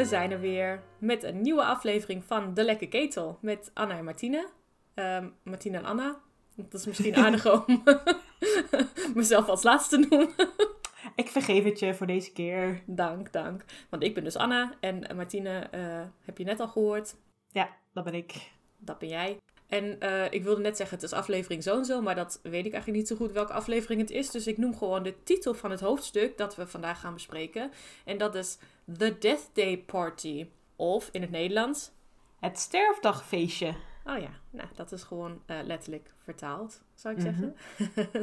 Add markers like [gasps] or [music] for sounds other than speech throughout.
We zijn er weer met een nieuwe aflevering van De Lekke Ketel met Anna en Martine. Ehm Martine en Anna. Dat is misschien [laughs] aardig om [laughs] mezelf als laatste te noemen. Ik vergeef het je voor deze keer. dank, dank. Want ik ben dus Anna en Martine eh, heb je net al gehoord. Ja, dat ben ik. Dat ben jij. En eh, ik wilde net zeggen, het is aflevering zo en zo, maar dat weet ik eigenlijk niet zo goed welke aflevering het is. Dus ik noem gewoon de titel van het hoofdstuk dat we vandaag gaan bespreken. En dat is The Death Day Party. Of in het Nederlands. Het sterfdagfeestje. Oh ja, nou, dat is gewoon eh, letterlijk vertaald, zou ik Mhm. zeggen.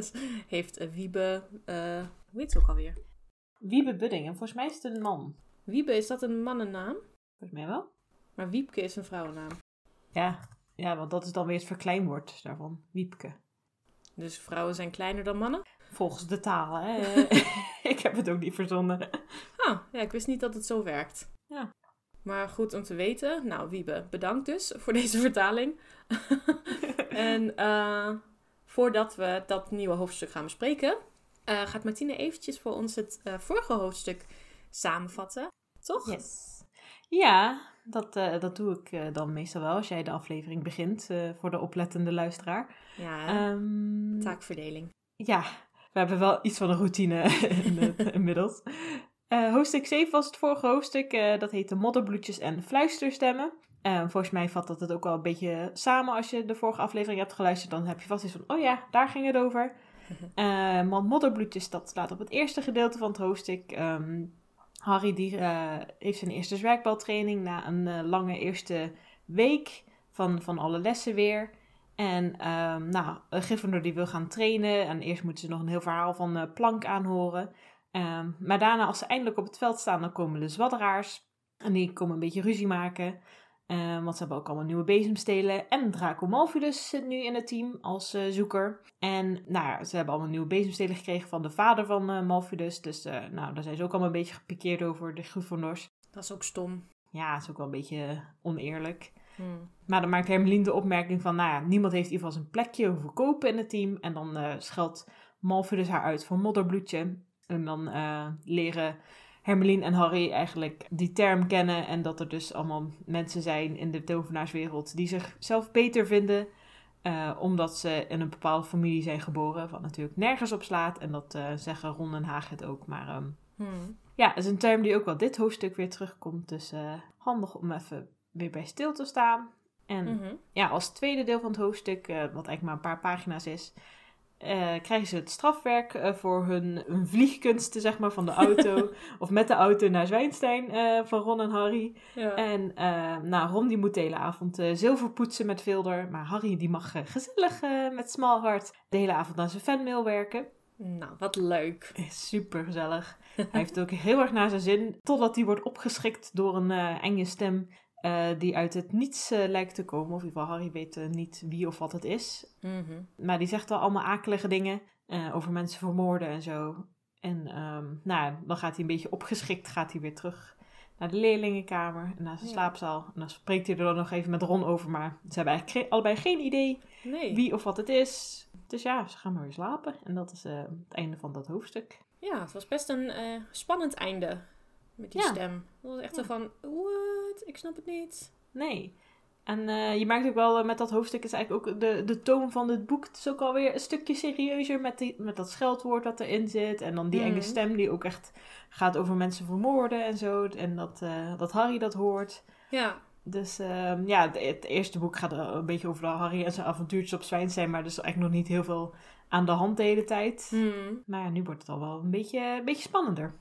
[laughs] Heeft uh, Wiebe, eh hoe heet ze ook alweer? Wiebe Buddingen. Volgens mij is het een man. Wiebe, is dat een mannennaam? Volgens mij wel. Maar Wiepke is een vrouwennaam. Ja. Ja, want dat is dan weer het verkleinwoord daarvan. Wiepke. Dus vrouwen zijn kleiner dan mannen? Volgens de taal, hè. [laughs] [laughs] ik heb het ook niet verzonnen. Ah, ja, ik wist niet dat het zo werkt. Ja. Maar goed om te weten. Nou, Wiebe, bedankt dus voor deze [laughs] vertaling. en eh, voordat we dat nieuwe hoofdstuk gaan bespreken, eh, gaat Martine eventjes voor ons het eh, vorige hoofdstuk samenvatten. Toch? Yes. Ja, dat, eh, dat doe ik eh, dan meestal wel als jij de aflevering begint eh, voor de oplettende luisteraar. Ja, Ehm, taakverdeling. Ja, we hebben wel iets van een routine [laughs] in- [laughs] inmiddels. Hoofdstuk 7 was het vorige hoofdstuk. dat heette Modderbloedjes en Fluisterstemmen. Volgens mij vat dat het ook wel een beetje samen. Als je de vorige aflevering hebt geluisterd, dan heb je vast iets van... Oh ja, daar ging het over. [laughs] Want Modderbloedjes, dat staat op het eerste gedeelte van het hoofdstuk. Ehm, Harry die, eh, heeft zijn eerste zwerkbaltraining na een eh, lange eerste week van, van alle lessen weer. En ehm, nou, Gryffindor die wil gaan trainen. En eerst moeten ze nog een heel verhaal van eh, Plank aanhoren. Ehm, maar daarna, als ze eindelijk op het veld staan, dan komen de zwadderaars. En die komen een beetje ruzie maken. Ehm, want ze hebben ook allemaal nieuwe bezemstelen. En Draco Malfidus zit nu in het team als eh, zoeker. En nou ja, ze hebben allemaal nieuwe bezemstelen gekregen van de vader van Malfidus. Dus eh, nou, daar zijn ze ook allemaal een beetje gepikeerd over, de Gryffindors. Dat is ook stom. Ja, het is ook wel een beetje oneerlijk. Hmm. Maar dan maakt Hermeline de opmerking van, nou ja, niemand heeft in ieder geval zijn plekje over kopen in het team. En dan scheldt Malfidus haar uit voor modderbloedje. En dan leren Hermeline en Harry eigenlijk die term kennen. En dat er dus allemaal mensen zijn in de tovenaarswereld die zichzelf beter vinden. eh, omdat ze in een bepaalde familie zijn geboren, wat natuurlijk nergens op slaat. En dat eh, zeggen Ron en Haag het ook. Maar ehm, Hmm. ja, het is een term die ook wel dit hoofdstuk weer terugkomt. Dus eh, handig om even weer bij stil te staan. En Mhm. ja, als tweede deel van het hoofdstuk, wat eigenlijk maar een paar pagina's is, eh, krijgen ze het strafwerk eh, voor hun, hun vliegkunsten, zeg maar, van de auto. [laughs] of met de auto naar Zwijnstein eh, van Ron en Harry. Ja. En nou, Ron die moet de hele avond zilver poetsen met Vilder. Maar Harry die mag gezellig met Smalhart de hele avond aan zijn fanmail werken. Nou, wat leuk. [laughs] Super gezellig. Hij heeft het ook heel erg naar zijn zin. Totdat hij wordt opgeschrikt door een enge stem. Eh, die uit het niets eh, lijkt te komen. Of in ieder geval, Harry weet eh, niet wie of wat het is. Mhm. Maar die zegt wel allemaal akelige dingen. over mensen vermoorden en zo. En ehm, nou, dan gaat hij een beetje opgeschikt. Gaat hij weer terug naar de leerlingenkamer. En naar zijn Ja. slaapzaal. En dan spreekt hij er dan nog even met Ron over. Maar ze hebben eigenlijk ge- allebei geen idee Nee. wie of wat het is. Dus ja, ze gaan maar weer slapen. En dat is het einde van dat hoofdstuk. Ja, het was best een spannend einde met die Ja. stem. Dat was echt zo van, what? Ik snap het niet. Nee. En eh, je merkt ook wel, eh, met dat hoofdstuk is eigenlijk ook de, de toon van het boek. Is ook alweer een stukje serieuzer met, die, met dat scheldwoord dat erin zit. En dan die Mhm. enge stem die ook echt gaat over mensen vermoorden en zo. En dat, eh, dat Harry dat hoort. Ja, Dus ehm, ja, het, het eerste boek gaat een beetje over Harry en zijn avontuurtjes op Zwijnstein. Maar er is eigenlijk nog niet heel veel aan de hand de hele tijd. Hmm. Maar ja, nu wordt het al wel een beetje, een beetje spannender.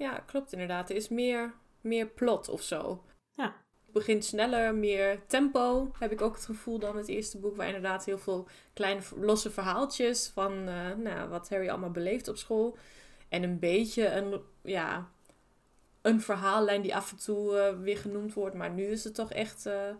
Ja klopt inderdaad. Er is meer, meer plot of zo. Ja. Het begint sneller, meer tempo, heb ik ook het gevoel dan het eerste boek. Waar inderdaad heel veel kleine losse verhaaltjes van eh, nou, wat Harry allemaal beleeft op school. En een beetje een, ja, een verhaallijn die af en toe eh, weer genoemd wordt. Maar nu is het toch echt, eh,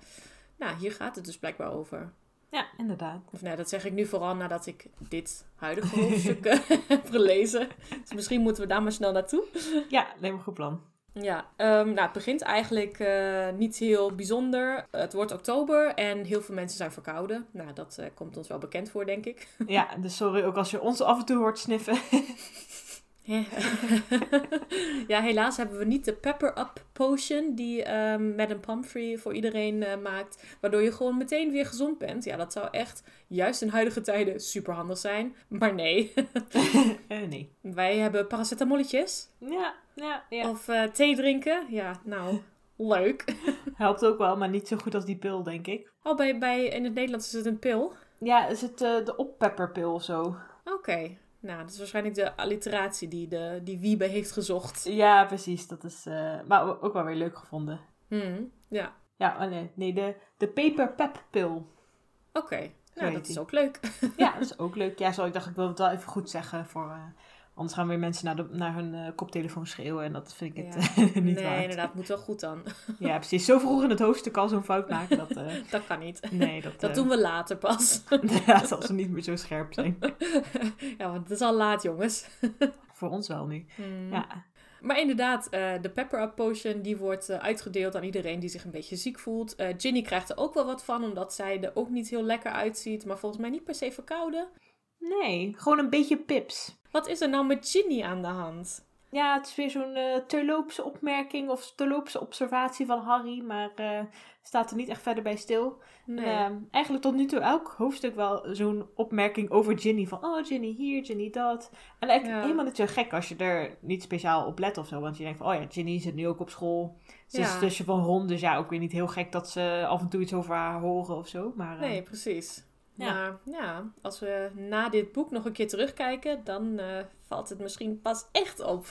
nou hier gaat het dus blijkbaar over. Ja, inderdaad. Of nou, dat zeg ik nu vooral nadat ik dit huidige [laughs] hoofdstuk eh, heb gelezen. Dus misschien moeten we daar maar snel naartoe. Ja, lijkt me een goed plan. Ja, ehm, nou, het begint eigenlijk eh, niet heel bijzonder. Het wordt oktober en heel veel mensen zijn verkouden. Nou, dat eh, komt ons wel bekend voor, denk ik. Ja, dus sorry ook als je ons af en toe hoort sniffen. [laughs] Ja. [laughs] ja, helaas hebben we niet de Pepper Up Potion die um, Madame Pumphrey voor iedereen uh, maakt. Waardoor je gewoon meteen weer gezond bent. Ja, dat zou echt juist in huidige tijden super handig zijn. Maar nee. uh, [laughs] nee. Wij hebben paracetamolletjes. Ja, ja, ja. Of uh, thee drinken. Ja, nou, leuk. [laughs] Helpt ook wel, maar niet zo goed als die pil, denk ik. Oh, bij, bij, in het Nederlands is het een pil? Ja, is het de oppepperpil of zo. Oké. Okay. Nou, dat is waarschijnlijk de alliteratie die, de, die Wiebe heeft gezocht. Ja, precies. Dat is uh, maar ook wel weer leuk gevonden. Hmm, ja. Ja, oh nee, nee, de, de Paper Pep pil. Oké, okay. nou, dat is ook leuk. ja, dat is ook leuk. Ja, zo, ik dacht, ik wil het wel even goed zeggen voor... Uh, Anders gaan weer mensen naar, de, naar hun uh, koptelefoon schreeuwen en dat vind ik het [laughs] niet nee, waard. Nee, inderdaad, moet wel goed dan. [laughs] ja, precies. Zo vroeg in het hoofdstuk al zo'n fout maken, dat... Uh, [laughs] dat kan niet. Nee, dat... dat doen we later pas. ja, als ze niet meer zo scherp zijn. ja, want het is al laat, jongens. Voor ons wel nu. Hmm. Ja. Maar inderdaad, uh, de Pepper Up Potion die wordt uh, uitgedeeld aan iedereen die zich een beetje ziek voelt. Uh, Ginny krijgt er ook wel wat van, omdat zij er ook niet heel lekker uitziet. Maar volgens mij niet per se verkouden. Nee, gewoon een beetje pips. Wat is er nou met Ginny aan de hand? Ja, het is weer zo'n uh, terloopse opmerking of terloopse observatie van Harry, maar uh, staat er niet echt verder bij stil. Nee. Uh, eigenlijk tot nu toe elk hoofdstuk wel zo'n opmerking over Ginny. Van, oh, Ginny hier, Ginny dat. En eigenlijk Ja. helemaal niet zo gek als je er niet speciaal op let of zo. Want je denkt van, oh ja, Ginny zit nu ook op school. Ze is Ja. zusje van Ron, dus ja, ook weer niet heel gek dat ze af en toe iets over haar horen of zo. Maar, eh, Nee, precies. Ja. Maar ja, als we na dit boek nog een keer terugkijken, dan eh, valt het misschien pas echt op.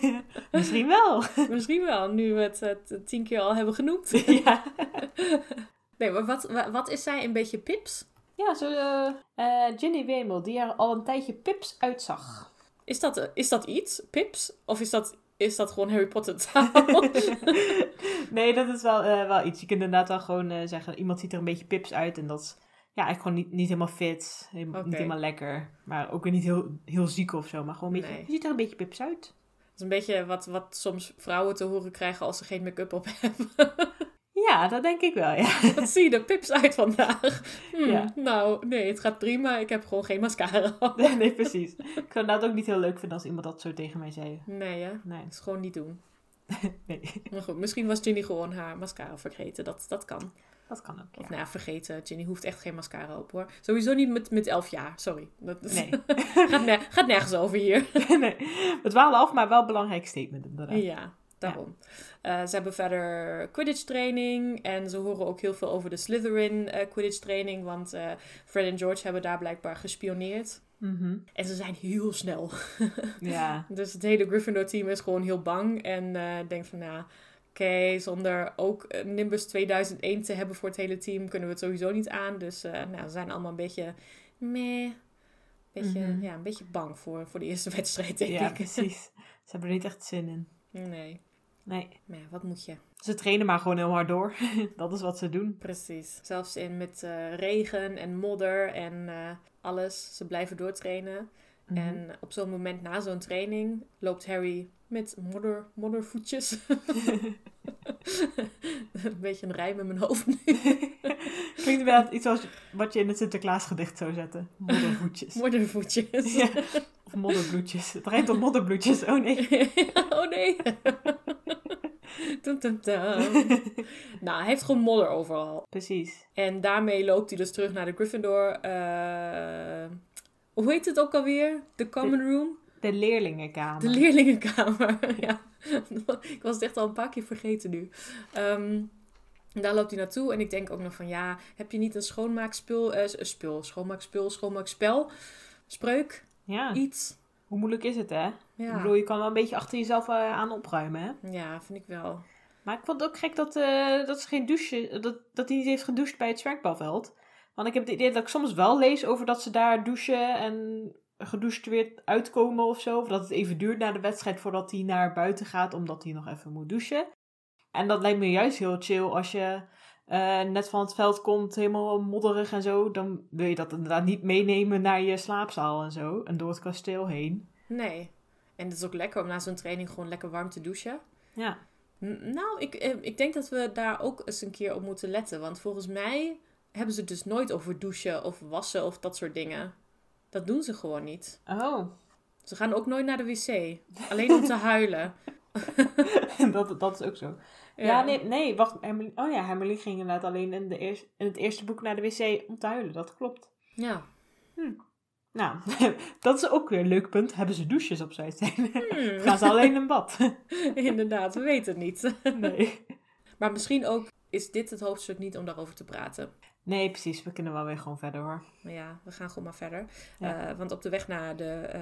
[laughs] misschien wel. [laughs] misschien wel, nu we het, het tien keer al hebben genoemd. [laughs] ja. Nee, maar wat, wa- wat is zij een beetje pips? Ja, zo eh, eh, Ginny Wemel, die er al een tijdje pips uitzag. Is dat, is dat iets, pips? Of is dat, is dat gewoon Harry Potter taal? nee, dat is wel, wel iets. Je kunt inderdaad wel gewoon zeggen, iemand ziet er een beetje pips uit. En dat is ja, eigenlijk gewoon niet, niet helemaal fit, helemaal, niet helemaal lekker. Maar ook weer niet heel, heel ziek of zo. Maar gewoon een beetje, Nee. je ziet er een beetje pips uit. Dat is een beetje wat, wat soms vrouwen te horen krijgen als ze geen make-up op hebben. [laughs] Ja, dat denk ik wel, ja. [laughs] Wat zie je er pips uit vandaag? Hmm, Ja. Nou, nee, het gaat prima. Ik heb gewoon geen mascara op. [laughs] nee, precies. Ik zou inderdaad ook niet heel leuk vinden als iemand dat zo tegen mij zei. Nee, hè? Nee, Dat is gewoon niet doen. nee. Maar goed, misschien was Ginny gewoon haar mascara vergeten. Dat, dat kan. Dat kan ook, Of ja. nou ja, vergeten. Ginny hoeft echt geen mascara op hoor. Sowieso niet met, met elf jaar. Sorry. Dat is- Nee. [laughs] gaat, gaat nergens over hier. [laughs] nee. We dwalen af, maar wel een belangrijk statement inderdaad. Ja, daarom. Eh, ze hebben verder Quidditch training. En ze horen ook heel veel over de Slytherin eh, Quidditch training. Want eh, Fred en George hebben daar blijkbaar gespioneerd. Mhm. En ze zijn heel snel. Ja. [laughs] Dus het hele Gryffindor team is gewoon heel bang. En denkt van, nou, oké, zonder ook eh, Nimbus 2001 te hebben voor het hele team, kunnen we het sowieso niet aan. Dus eh, nou, ze zijn allemaal een beetje, meh, beetje, Mhm. ja, een beetje bang voor, voor de eerste [laughs] wedstrijd, denk ja, ik. [laughs] precies. Ze hebben er niet echt zin in. Nee, Nee. maar ja, wat moet je? Ze trainen maar gewoon heel hard door. [laughs] dat is wat ze doen. Precies. Zelfs in met eh, regen en modder en alles. Ze blijven doortrainen. Mhm. En op zo'n moment na zo'n training loopt Harry met modder, moddervoetjes. [laughs] een beetje een rijm in mijn hoofd nu. [laughs] Klinkt inderdaad iets als wat je in het Sinterklaasgedicht zou zetten. Moddervoetjes. [laughs] Moddervoetjes. Ja. Of modderbloedjes. Het rijmt op modderbloedjes. Oh nee. oh nee. Tum, tum, tum. nou, hij heeft gewoon modder overal. Precies. En daarmee loopt hij dus terug naar de Gryffindor. eh, hoe heet het ook alweer? De Common Room? De leerlingenkamer. De leerlingenkamer. [laughs] ja. Ik was het echt al een paar keer vergeten nu. Ehm, daar loopt hij naartoe. En ik denk ook nog van ja, heb je niet een schoonmaakspul, eh, spul, schoonmaakspul, schoonmaakspel, spreuk, ja. iets? Hoe moeilijk is het, hè? Ik Ja. bedoel, je kan wel een beetje achter jezelf eh, aan opruimen, hè? ja, vind ik wel. Maar ik vond het ook gek dat, eh, dat ze geen douche... Dat, dat hij niet heeft gedoucht bij het zwerkbalveld. Want ik heb het idee dat ik soms wel lees over dat ze daar douchen en gedoucht weer uitkomen of zo. Of dat het even duurt na de wedstrijd voordat hij naar buiten gaat, omdat hij nog even moet douchen. En dat lijkt me juist heel chill als je eh, net van het veld komt, helemaal modderig en zo. Dan wil je dat inderdaad niet meenemen naar je slaapzaal en zo. En door het kasteel heen. Nee. En het is ook lekker om na zo'n training gewoon lekker warm te douchen. Ja. N- Nou, ik, eh, ik denk dat we daar ook eens een keer op moeten letten. Want volgens mij hebben ze het dus nooit over douchen of wassen of dat soort dingen. Dat doen ze gewoon niet. Oh. Ze gaan ook nooit naar de wc. Alleen om te [laughs] huilen. dat, dat is ook zo. Ja, nee, nee, wacht. Emily, oh ja, Emily ging inderdaad alleen in, de eerst, in het eerste boek naar de wc om te huilen. Dat klopt. Ja. Hm. Nou, [laughs] dat is ook weer een leuk punt. Hebben ze douches op zijn? Hmm. [laughs] Gaan ze alleen in bad? Inderdaad, we weten het niet. nee. Maar misschien ook is dit het hoofdstuk niet om daarover te praten. Nee, precies. We kunnen wel weer gewoon verder hoor. Ja, we gaan gewoon maar verder. Ja. Eh, want op de weg naar de eh,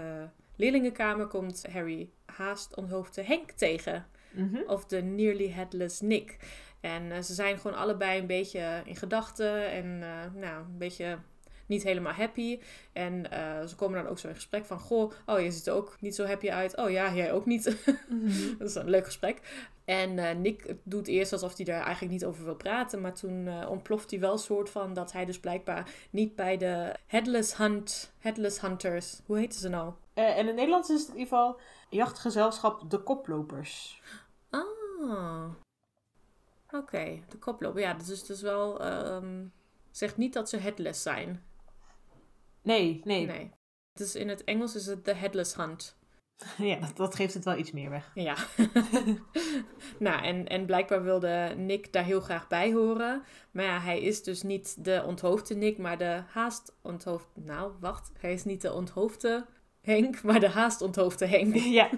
leerlingenkamer komt Harry haast onthoofde Henk tegen. Mhm. Of de Nearly Headless Nick. En eh, ze zijn gewoon allebei een beetje in gedachten en nou, een beetje niet helemaal happy. En ze komen dan ook zo in gesprek van, goh, oh, je ziet er ook niet zo happy uit. Oh ja, jij ook niet. [laughs] Mhm. Dat is een leuk gesprek. En eh, Nick doet eerst alsof hij daar eigenlijk niet over wil praten. Maar toen eh, ontploft hij wel soort van dat hij dus blijkbaar niet bij de Headless Hunt, Headless Hunters, hoe heten ze nou? Eh, en in het Nederlands is het in ieder geval jachtgezelschap De Koplopers. Ah, oké, de koploper. Ja, dat is dus wel, ehm, zegt niet dat ze headless zijn. Nee, nee. Nee. Dus in het Engels is het de Headless Hunt. [laughs] Ja, dat, dat geeft het wel iets meer weg. Ja. [laughs] nou, en, en blijkbaar wilde Nick daar heel graag bij horen. Maar ja, hij is dus niet de onthoofde Nick, maar de haast onthoofde... Nou, wacht. Hij is niet de onthoofde Henk, maar de haast onthoofde Henk. [laughs] ja,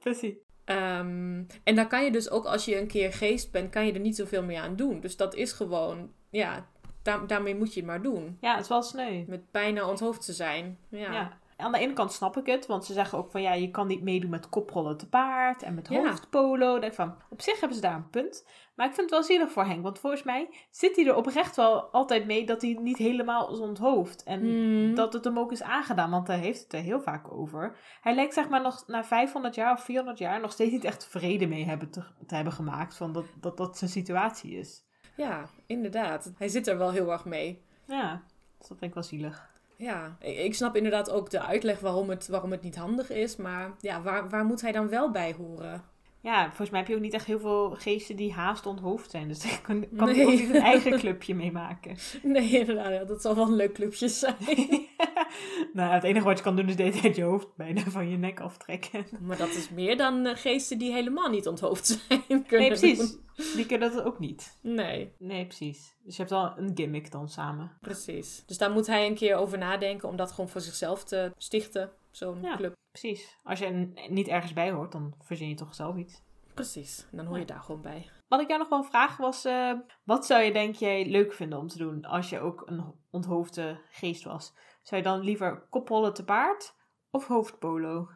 precies. Ehm, en daar kan je dus ook als je een keer geest bent, kan je er niet zoveel meer aan doen. Dus dat is gewoon, ja, daar, daarmee moet je het maar doen. Ja, het is wel sneu. Met bijna onthoofd te zijn. Ja. Ja. Aan de ene kant snap ik het, want ze zeggen ook van ja, je kan niet meedoen met koprollen te paard en met Ja. hoofdpolo. Denk van, op zich hebben ze daar een punt. Maar ik vind het wel zielig voor Henk, want volgens mij zit hij er oprecht wel altijd mee dat hij niet helemaal is onthoofd. En Hmm. dat het hem ook is aangedaan, want hij heeft het er heel vaak over. Hij lijkt zeg maar nog na 500 jaar of 400 jaar nog steeds niet echt vrede mee hebben te, te hebben gemaakt van dat, dat dat zijn situatie is. ja, inderdaad. Hij zit er wel heel erg mee. Ja, dus dat vind ik wel zielig. Ja, ik snap inderdaad ook de uitleg waarom het, waarom het niet handig is. Maar ja, waar, waar moet hij dan wel bij horen? Ja, volgens mij heb je ook niet echt heel veel geesten die haast onthoofd zijn. Dus [laughs] ik kan, kan Nee. ook niet een eigen clubje meemaken. [laughs] Nee, inderdaad. ja, Dat zal wel een leuk clubje zijn. [laughs] [laughs] nou, het enige wat je kan doen is de hele tijd je hoofd bijna [laughs] van je nek aftrekken. Maar dat is meer dan eh, geesten die helemaal niet onthoofd [laughs] zijn. Nee, kunnen precies. doen. Die kunnen dat ook niet. Nee, Nee, precies. Dus je hebt wel een gimmick dan samen. precies. Dus daar moet hij een keer over nadenken om dat gewoon voor zichzelf te stichten. Zo'n Ja. club. Precies. Als je niet ergens bij hoort, dan verzin je toch zelf iets. Precies. Dan hoor je daar gewoon bij. Wat ik jou nog wel vraag was, eh, wat zou je denk jij leuk vinden om te doen als je ook een onthoofde geest was? Zou je dan liever koprollen te paard of hoofdpolo?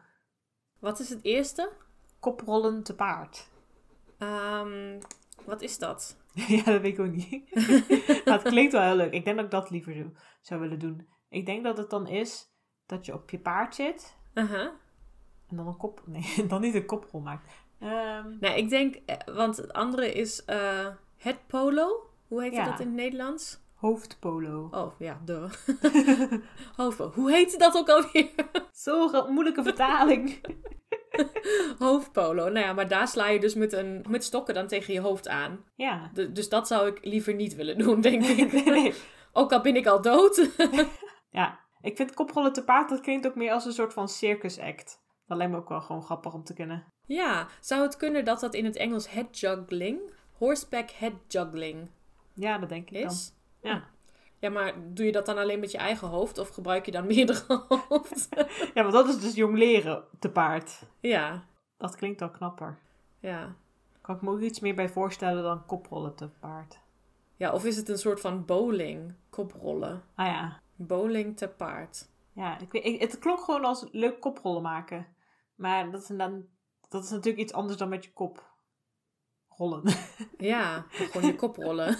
Wat is het eerste? Koprollen te paard. Ehm, wat is dat? [laughs] ja, dat weet ik ook niet. [laughs] maar het klinkt wel heel leuk. Ik denk dat ik dat liever zo zou willen doen. Ik denk dat het dan is dat je op je paard zit Aha. en dan een kop... Nee, [laughs] dan niet een koprol maakt. Ehm, Nou, ik denk, eh, want het andere is eh, het polo. Hoe heet Ja. dat in het Nederlands? Hoofdpolo. Oh, ja, de. [laughs] Hoofdpolo. Hoe heet dat ook alweer? [laughs] Zo'n moeilijke vertaling. [laughs] Hoofdpolo. Nou ja, maar daar sla je dus met, een, met stokken dan tegen je hoofd aan. ja. Dus dat zou ik liever niet willen doen, denk ik. nee, nee. Ook al ben ik al dood. Ja, ik vind koprollen te paard, dat klinkt ook meer als een soort van circus act. Dat lijkt me ook wel gewoon grappig om te kunnen. ja, zou het kunnen dat dat in het Engels head juggling, horseback head juggling Ja, dat denk ik dan. Ja. Ja, maar doe je dat dan alleen met je eigen hoofd of gebruik je dan [laughs] meerdere hoofd? Ja, want dat is dus jong leren te paard. ja, Dat klinkt al knapper. ja. Kan ik me ook iets meer bij voorstellen dan koprollen te paard. Ja, of is het een soort van bowling, koprollen? Ah ja, Bowling te paard. ja ik weet, het klonk gewoon als leuk koprollen maken. Maar dat is, dan, dat is natuurlijk iets anders dan met je kop rollen. [laughs] Ja, gewoon je kop rollen.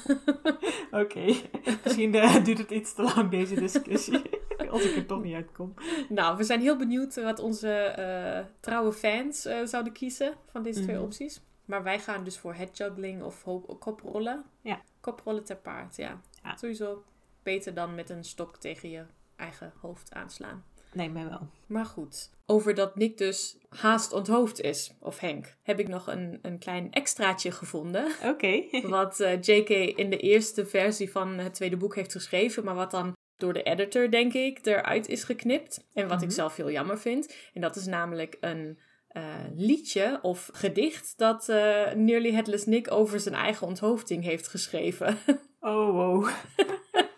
[laughs] Oké, misschien eh, duurt het iets te lang deze discussie. [laughs] als ik er toch niet uitkom. nou, we zijn heel benieuwd wat onze eh, trouwe fans eh, zouden kiezen van deze twee Mhm. opties. Maar wij gaan dus voor head juggling of koprollen. Ja. Koprollen ter paard, ja. Ja. Sowieso beter dan met een stok tegen je eigen hoofd aanslaan. Nee, mij wel. Maar goed, over dat Nick dus haast onthoofd is, of Henk, heb ik nog een, een klein extraatje gevonden. [laughs] Oké. Wat eh, J.K. in de eerste versie van het tweede boek heeft geschreven, maar wat dan door de editor, denk ik, eruit is geknipt. En wat ik Mhm. zelf heel jammer vind. En dat is namelijk een eh, liedje of gedicht dat eh Nearly Headless Nick over zijn eigen onthoofding heeft geschreven. [laughs] Oh, wow. [laughs]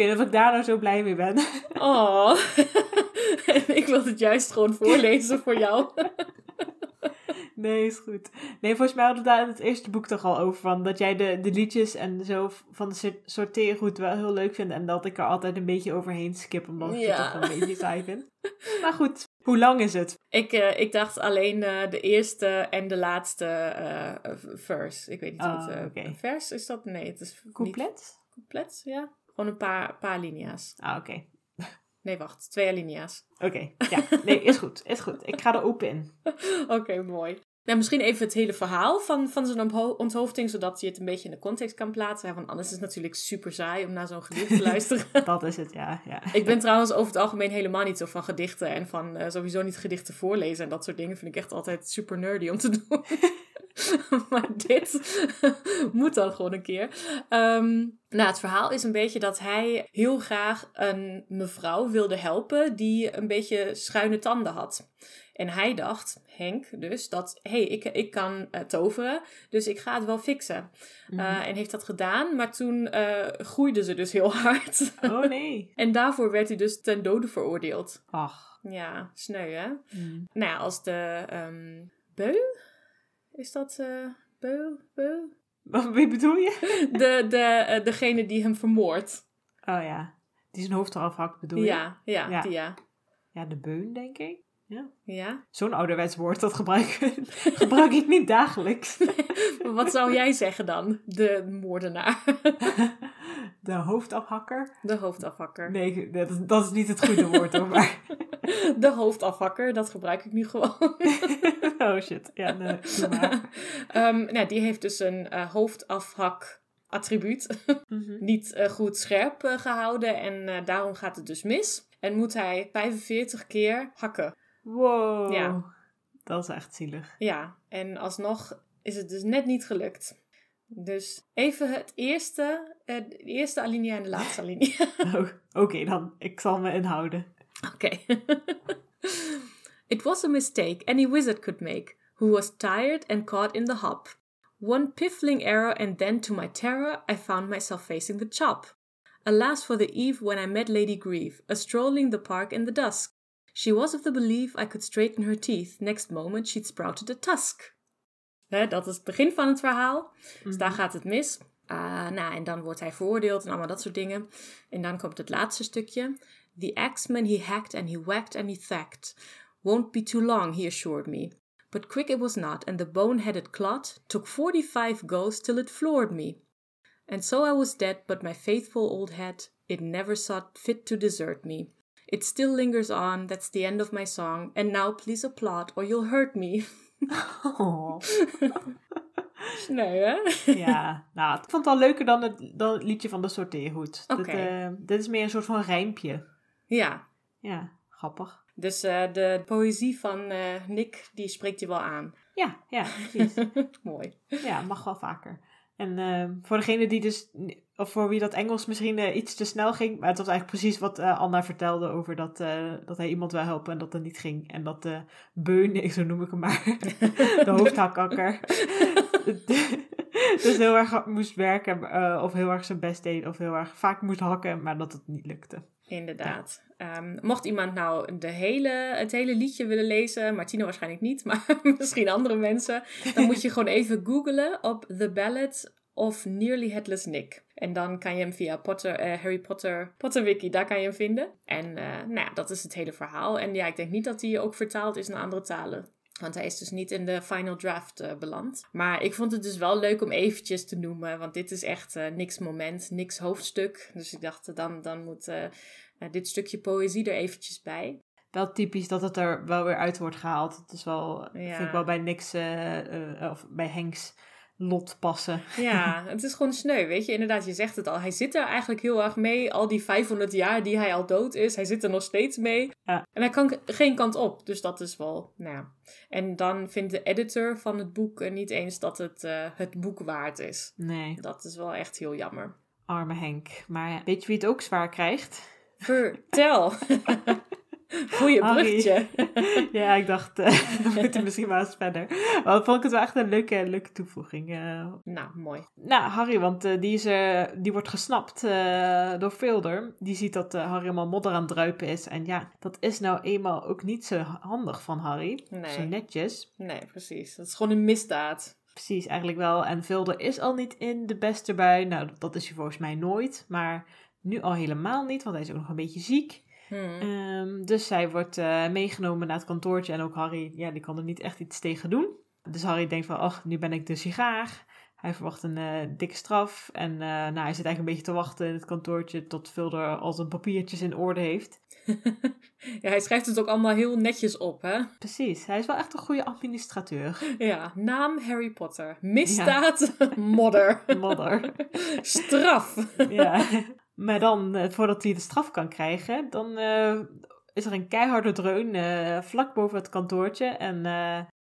weet niet of ik daar nou zo blij mee ben. [laughs] Oh. [laughs] en ik wil het juist gewoon voorlezen voor jou. [laughs] Nee, is goed. Nee, volgens mij hadden we daar in het eerste boek toch al over. Van dat jij de, de liedjes en zo van de sor- sorteergoed wel heel leuk vindt. En dat ik er altijd een beetje overheen skip. Omdat ik Ja. het toch een beetje saai vind. Maar goed, hoe lang is het? Ik, eh, ik dacht alleen eh, de eerste en de laatste eh, verse. Ik weet niet Oh, wat vers is dat? Nee, het is niet Couplet? compleet. Ja, gewoon een paar, paar linia's. Ah, oké. Nee, wacht, twee linia's. Oké, ja. Nee, is goed. Is goed. Ik ga er open in. [laughs] Oké, mooi. Nou, misschien even het hele verhaal van, van zijn ontho- onthoofding, zodat je het een beetje in de context kan plaatsen. Want anders is het natuurlijk super saai om naar zo'n gedicht te [laughs] luisteren. [laughs] Dat is het, ja. ja. Ik ben trouwens over het algemeen helemaal niet zo van gedichten en van eh, sowieso niet gedichten voorlezen en dat soort dingen vind ik echt altijd super nerdy om te [laughs] doen. maar dit moet dan gewoon een keer. Ehm, nou, het verhaal is een beetje dat hij heel graag een mevrouw wilde helpen die een beetje schuine tanden had. En hij dacht, Henk dus, dat hé, hey, ik, ik kan eh, toveren, dus ik ga het wel fixen. Mhm. Eh, en heeft dat gedaan, maar toen eh groeide ze dus heel [laughs] hard. Oh nee. [laughs] En daarvoor werd hij dus ten dode veroordeeld. Ach. Ja, sneu hè? Mm. Nou ja, als de ehm beu? Is dat eh beu? beu? Wat bedoel je? [laughs] De, de, degene die hem vermoordt. Oh ja. Die zijn hoofd eraf hakt, bedoel je? Ja, ja, Ja. die ja. Ja, de beun, denk ik. Ja. Zo'n ouderwets woord, dat gebruik, [laughs] gebruik ik niet dagelijks. [laughs] Wat zou jij zeggen dan? De moordenaar. [laughs] De hoofdafhakker? De hoofdafhakker. Nee, dat is, dat is niet het goede woord hoor, maar... De hoofdafhakker, dat gebruik ik nu gewoon. Oh shit, ja, nee. Ehm, nou, die heeft dus een eh, hoofdafhak attribuut. Mhm. niet eh, goed scherp eh, gehouden en daarom gaat het dus mis. En moet hij 45 keer hakken. Wow. Ja. Dat is echt zielig. Ja, en alsnog is het dus net niet gelukt. Dus even het eerste, eh, de eerste alinea en de laatste alinea. [laughs] [laughs] Oh, Oké, dan. Ik zal me inhouden. Oké. [laughs] It was a mistake any wizard could make, who was tired and caught in the hop. One piffling error, and then to my terror, I found myself facing the chop. Alas for the eve when I met Lady Grieve, a strolling the park in the dusk. She was of the belief I could straighten her teeth. Next moment she'd sprouted a tusk. Dat is het begin van het verhaal. Dus daar gaat het mis. Ah, nou, en dan wordt hij veroordeeld en allemaal dat soort dingen. En dan komt het laatste stukje. The axeman he hacked and he whacked and he thacked. Won't be too long, he assured me. But quick it was not, and the bone-headed clod took forty-five goes till it floored me. And so I was dead, but my faithful old head, it never sought fit to desert me. It still lingers on, that's the end of my song, and now please applaud or you'll hurt me. Oh. Nee, hè? Ja, nou, ik vond het al leuker dan het, dan het liedje van de sorteerhoed. Dit, Oké. eh, dit is meer een soort van rijmpje. Ja, Ja, grappig. dus eh, de poëzie van eh, Nick, die spreekt je wel aan. Ja, ja, precies. [laughs] Mooi. Ja, mag wel vaker. En ehm, voor degene die dus, of voor wie dat Engels misschien eh, iets te snel ging, maar het was eigenlijk precies wat eh, Anna vertelde over dat, eh, dat hij iemand wil helpen en dat dat niet ging. En dat de beun, [laughs] zo noem ik hem maar, [laughs] de hoofdhakkakker, [laughs] dus heel erg moest werken of heel erg zijn best deed of heel erg vaak moest hakken, maar dat het niet lukte. Inderdaad. Ehm, mocht iemand nou de hele, het hele liedje willen lezen, Martino waarschijnlijk niet, maar misschien andere mensen, dan moet je gewoon even googlen op The Ballad of Nearly Headless Nick. En dan kan je hem via Potter, eh, Harry Potter, Potterwiki, daar kan je hem vinden. En eh, nou ja, dat is het hele verhaal. En ja, ik denk niet dat hij ook vertaald is naar andere talen. Want hij is dus niet in de final draft eh, beland. Maar ik vond het dus wel leuk om eventjes te noemen. Want dit is echt niks moment, niks hoofdstuk. Dus ik dacht, dan, dan moet dit stukje poëzie er eventjes bij. Wel typisch dat het er wel weer uit wordt gehaald. Het is wel, Ja. vind ik wel bij niks, of bij Henks lot passen. Ja, [laughs] het is gewoon sneu, weet je. Inderdaad, je zegt het al. Hij zit er eigenlijk heel erg mee. Al die 500 jaar die hij al dood is, hij zit er nog steeds mee. Ja. En hij kan geen kant op. Dus dat is wel, nou ja. En dan vindt de editor van het boek niet eens dat het eh, het boek waard is. Nee. Dat is wel echt heel jammer. Arme Henk. Maar weet je wie het ook zwaar krijgt? Vertel. [laughs] Goeie bruggetje. [laughs] ja, ik dacht, eh, [laughs] we moeten misschien maar eens verder. Maar dan vond ik het wel echt een leuke, leuke toevoeging. eh. Nou, mooi. nou, Harry, want eh, die, is, die wordt gesnapt door Filder. Die ziet dat Harry helemaal modder aan het druipen is. En ja, dat is nou eenmaal ook niet zo handig van Harry. Nee. Zo netjes. Nee, precies. Dat is gewoon een misdaad. Precies, eigenlijk wel. En Vilder is al niet in de beste bui. Nou, dat is hij volgens mij nooit. Maar nu al helemaal niet, want hij is ook nog een beetje ziek. Hmm. Ehm, dus zij wordt eh, meegenomen naar het kantoortje. En ook Harry, ja, die kan er niet echt iets tegen doen. Dus Harry denkt van, ach, nu ben ik de sigaar. Hij verwacht een eh, dikke straf. En eh, nou, hij zit eigenlijk een beetje te wachten in het kantoortje... tot Vilder al zijn papiertjes in orde heeft. [laughs] ja, hij schrijft het ook allemaal heel netjes op, hè? Precies, hij is wel echt een goede administrateur. Ja, naam Harry Potter. Misdaad, [laughs] modder. [laughs] Modder. Straf. ja. Maar dan, eh, voordat hij de straf kan krijgen, dan eh, is er een keiharde dreun eh, vlak boven het kantoortje. En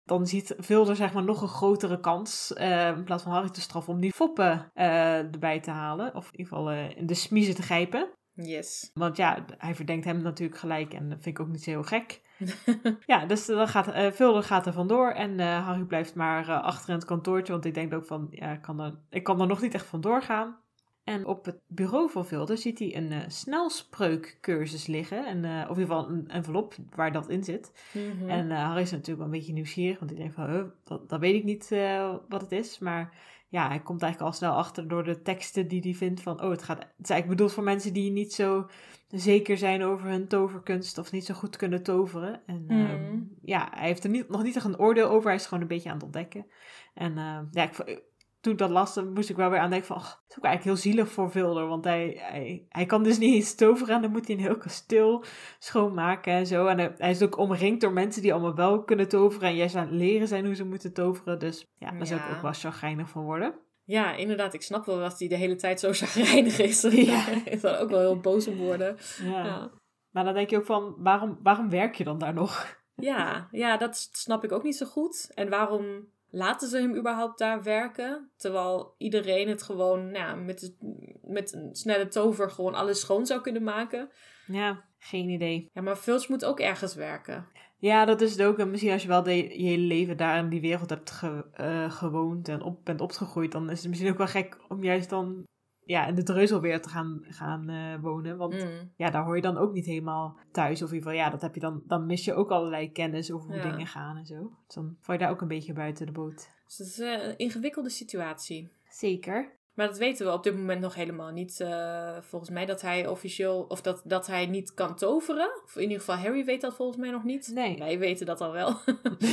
dan ziet Vilder zeg maar nog een grotere kans, in plaats van Harry te straffen, om die foppen erbij te halen. Of in ieder geval in de smiezen te grijpen. Yes. Want ja, hij verdenkt hem natuurlijk gelijk en dat vind ik ook niet zo heel gek. [laughs] ja, dus dan gaat Vilder gaat er vandoor en Harry blijft maar achter in het kantoortje. Want ik denk ook van, ja, ik kan, er, ik kan er nog niet echt vandoor gaan. En op het bureau van Vilder ziet hij een eh, snelspreukcursus liggen. En, eh, of in ieder geval een envelop waar dat in zit. Mhm. En eh, Harry is natuurlijk wel een beetje nieuwsgierig. Want hij denkt van, huh, dat, dat weet ik niet wat het is. Maar ja, hij komt eigenlijk al snel achter door de teksten die hij vindt. Van, oh, het, gaat, het is eigenlijk bedoeld voor mensen die niet zo zeker zijn over hun toverkunst. Of niet zo goed kunnen toveren. En Mhm. ehm, ja, hij heeft er niet, nog niet echt een oordeel over. Hij is gewoon een beetje aan het ontdekken. En eh, ja, ik, toen ik dat las, moest ik wel weer aan denken van... Oh, het is ook eigenlijk heel zielig voor Vilder. Want hij, hij, hij kan dus niet eens toveren. En dan moet hij een heel kasteel schoonmaken en zo. En hij, hij is ook omringd door mensen die allemaal wel kunnen toveren. En juist aan het leren zijn hoe ze moeten toveren. Dus ja, daar zou ik Ja. ook wel chagrijnig van worden. Ja, inderdaad. Ik snap wel dat hij de hele tijd zo chagrijnig is. Ja. Ik zou ook wel heel boos op worden. Ja. Ja. Maar dan denk je ook van, waarom, waarom werk je dan daar nog? Ja, ja, dat snap ik ook niet zo goed. En waarom laten ze hem überhaupt daar werken? Terwijl iedereen het gewoon nou, ja, met, met een snelle tover gewoon alles schoon zou kunnen maken. Ja, geen idee. Ja, maar Filch moet ook ergens werken. Ja, dat is het ook. En misschien als je wel de, je hele leven daar in die wereld hebt ge- eh, gewoond en op, bent opgegroeid, dan is het misschien ook wel gek om juist dan ja, in de dreuzel weer te gaan, gaan eh, wonen. Want Mm. ja, daar hoor je dan ook niet helemaal thuis. Of in ieder geval, ja, dat heb je dan, dan mis je ook allerlei kennis over hoe Ja. dingen gaan en zo. Dus dan val je daar ook een beetje buiten de boot. Dus het is eh, een ingewikkelde situatie. Zeker. Maar dat weten we op dit moment nog helemaal niet. eh, volgens mij dat hij officieel, of dat, dat hij niet kan toveren. Of in ieder geval Harry weet dat volgens mij nog niet. Nee. Wij weten dat al wel.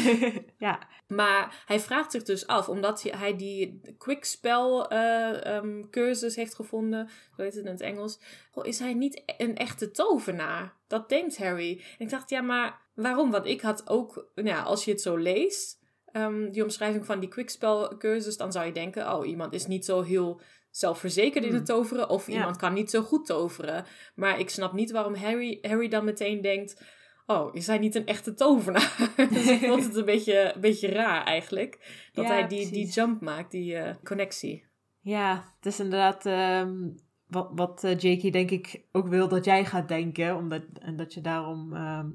[laughs] ja, Maar hij vraagt zich dus af, omdat hij- die quickspell eh, ehm, cursus heeft gevonden, zo heet het in het Engels, is hij niet een echte tovenaar? Dat denkt Harry. En ik dacht, ja, maar waarom? Want ik had ook, nou als je het zo leest, ehm, die omschrijving van die quickspell cursus, dan zou je denken, oh, iemand is niet zo heel zelfverzekerd in Hmm. het toveren, of Ja. iemand kan niet zo goed toveren. Maar ik snap niet waarom Harry, Harry dan meteen denkt, oh, is hij niet een echte tovenaar? [laughs] dus ik vond het een beetje, een beetje raar eigenlijk. Dat Ja, hij die, die jump maakt, die eh, connectie. Ja, het is inderdaad ehm, wat, wat eh, Jakey denk ik ook wil dat jij gaat denken. Omdat, en dat je daarom ehm,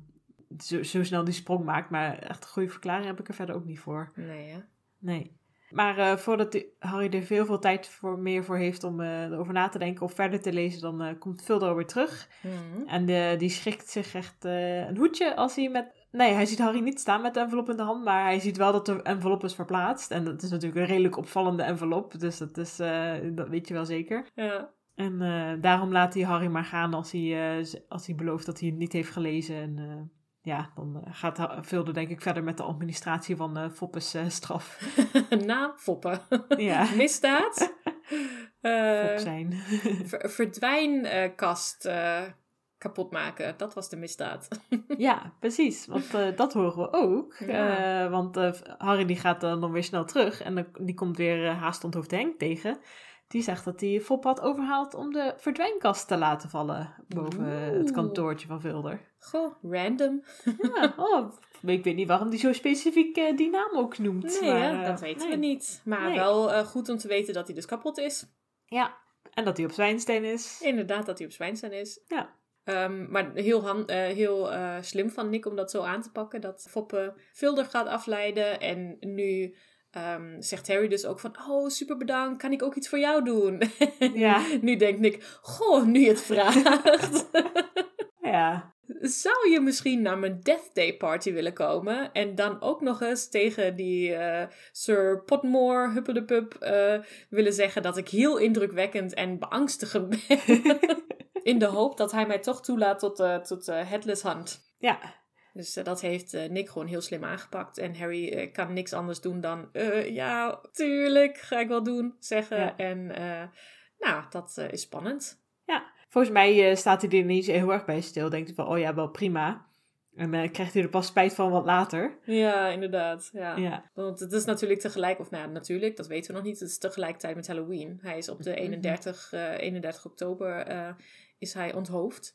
zo, zo snel die sprong maakt. Maar echt een goede verklaring heb ik er verder ook niet voor. Nee, hè? Nee. Maar eh, voordat Harry er veel, veel tijd voor, meer voor heeft om eh, erover na te denken of verder te lezen, dan eh, komt Vildo weer terug. Mhm. En die schrikt zich echt een hoedje als hij met... Nee, hij ziet Harry niet staan met de envelop in de hand, maar hij ziet wel dat de envelop is verplaatst. En dat is natuurlijk een redelijk opvallende envelop, dus dat, is, dat weet je wel zeker. Ja. En daarom laat hij Harry maar gaan als hij, als hij belooft dat hij het niet heeft gelezen. En ja, dan eh, gaat Vilde denk ik verder met de administratie van eh Foppes eh, straf. [laughs] Na foppen. [laughs] ja, [laughs] Misdaad. Fop zijn. ver- verdwijnkast kapot maken. Dat was de misdaad. ja, precies. Want dat horen we ook. Ja. Want Harry die gaat dan, weer snel terug. En dan, die komt weer uh, haast onthoofd Henk tegen. Die zegt dat hij Fop had overhaald om de verdwijnkast te laten vallen. Boven het kantoortje van Vilder. Goh, random. Ja, oh, ik weet niet waarom die zo specifiek eh, die naam ook noemt. Nee, maar, eh, dat weten nee. we niet. Maar Nee. wel eh, goed om te weten dat hij dus kapot is. Ja, En dat hij op Zwijnstein is. Inderdaad, dat hij op Zwijnstein is. Ja. Ehm, maar heel, heel slim van Nick om dat zo aan te pakken. Dat Foppe Vilder gaat afleiden. En nu ehm, zegt Harry dus ook van... Oh, super bedankt. Kan ik ook iets voor jou doen? [laughs] Ja. nu denkt Nick... Goh, nu je het vraagt. [laughs] Ja. Zou je misschien naar mijn Death Day party willen komen? En dan ook nog eens tegen die eh, Sir Potmore Huppelepup eh willen zeggen dat ik heel indrukwekkend en beangstigend ben. [laughs] In de hoop dat hij mij toch toelaat tot, eh tot Headless Hunt. Ja. Dus eh, dat heeft eh, Nick gewoon heel slim aangepakt. En Harry eh, kan niks anders doen dan... ja, tuurlijk, ga ik wel doen, zeggen. Ja. En nou, dat is spannend. Volgens mij staat hij er niet heel erg bij stil. Denkt hij van, oh ja, wel prima. En krijgt hij er pas spijt van wat later. Ja, inderdaad. Ja. Ja. Want het is natuurlijk tegelijk, of nou ja, natuurlijk, dat weten we nog niet. Het is tegelijkertijd met Halloween. Hij is op de Mhm. 31, eh, 31 oktober is hij onthoofd.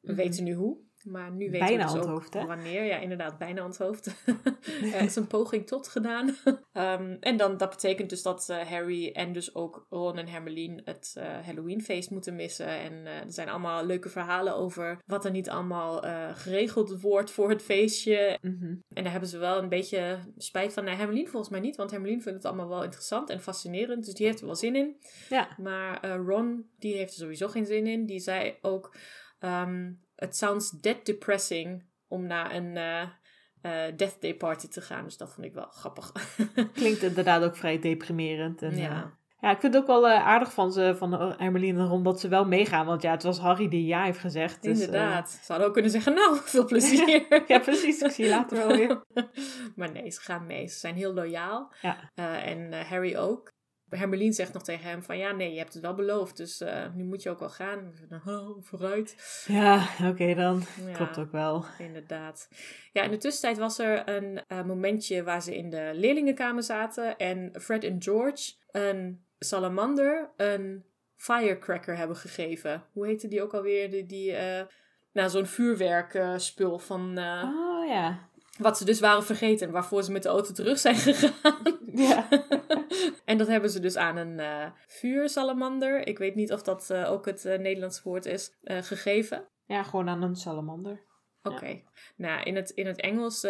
We Mhm. weten nu hoe. Maar nu weten Bijna we dus ook wanneer. Ja, inderdaad, bijna onthoofd. [laughs] er is een poging tot gedaan. [laughs] Ehm, en dan, dat betekent dus dat eh, Harry en dus ook Ron en Hermeline het eh, Halloweenfeest moeten missen. En eh, er zijn allemaal leuke verhalen over wat er niet allemaal eh, geregeld wordt voor het feestje. Mhm. En daar hebben ze wel een beetje spijt van. Nee, Hermeline volgens mij niet, want Hermeline vindt het allemaal wel interessant en fascinerend. Dus die heeft er wel zin in. Ja. Maar eh, Ron, die heeft er sowieso geen zin in. Die zei ook, ehm it sounds dead depressing om naar een eh, eh, Death Day party te gaan. Dus dat vond ik wel grappig. [laughs] Klinkt inderdaad ook vrij deprimerend. En, Ja. ja. ja, ik vind het ook wel eh, aardig van, ze, van Hermeline en Ron dat ze wel meegaan. Want ja, het was Harry die ja heeft gezegd. Dus, eh, Inderdaad. Ze hadden ook kunnen zeggen, nou, [laughs] veel plezier. [laughs] ja, precies. Ik zie je later wel weer. maar nee, ze gaan mee. Ze zijn heel loyaal. Ja. Eh, en eh, Harry ook. Hermeline zegt nog tegen hem van ja, nee, je hebt het wel beloofd. Dus eh, nu moet je ook wel gaan. Oh, vooruit. Ja, oké dan. Ja. Klopt ook wel. Inderdaad. Ja, in de tussentijd was er een eh, momentje waar ze in de leerlingenkamer zaten. En Fred en George een salamander een firecracker hebben gegeven. Hoe heette die ook alweer? Die, die eh, nou, zo'n vuurwerkspul van... Oh ja. Wat ze dus waren vergeten, waarvoor ze met de auto terug zijn [laughs] gegaan. Ja. [laughs] en dat hebben ze dus aan een eh, vuursalamander, ik weet niet of dat eh, ook het eh, Nederlands woord is, gegeven. Ja, gewoon aan een salamander. Oké. Nou, in het, in het Engels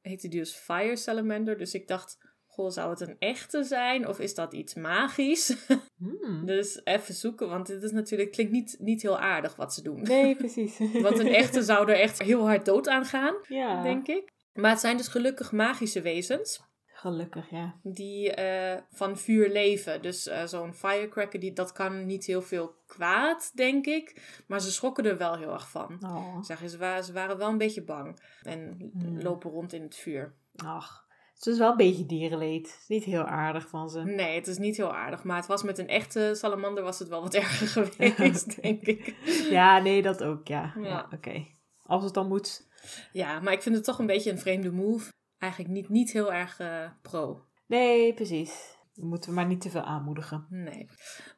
heette die dus fire salamander, dus ik dacht, goh, zou het een echte zijn of is dat iets magisch? [laughs] Hmm. dus even zoeken, want dit is natuurlijk, klinkt niet, niet heel aardig wat ze doen. Nee, precies. [laughs] Want een echte zou er echt heel hard dood aan gaan, ja. denk ik. Maar het zijn dus gelukkig magische wezens. Gelukkig, ja. die eh, van vuur leven. Dus eh, zo'n firecracker, die, dat kan niet heel veel kwaad, denk ik. Maar ze schrokken er wel heel erg van. Oh. Zeggen, ze, waren, ze waren wel een beetje bang. En Hmm. lopen rond in het vuur. Ach. Het is wel een beetje dierenleed. Het is niet heel aardig van ze. Nee, het is niet heel aardig. Maar het was met een echte salamander was het wel wat [laughs] erger geweest, [laughs] denk ik. Ja, nee, dat ook, ja. Ja. ja Oké. Als het dan moet. Ja, maar ik vind het toch een beetje een vreemde move. Eigenlijk niet, niet heel erg eh, pro. Nee, precies. We moeten maar niet te veel aanmoedigen. Nee.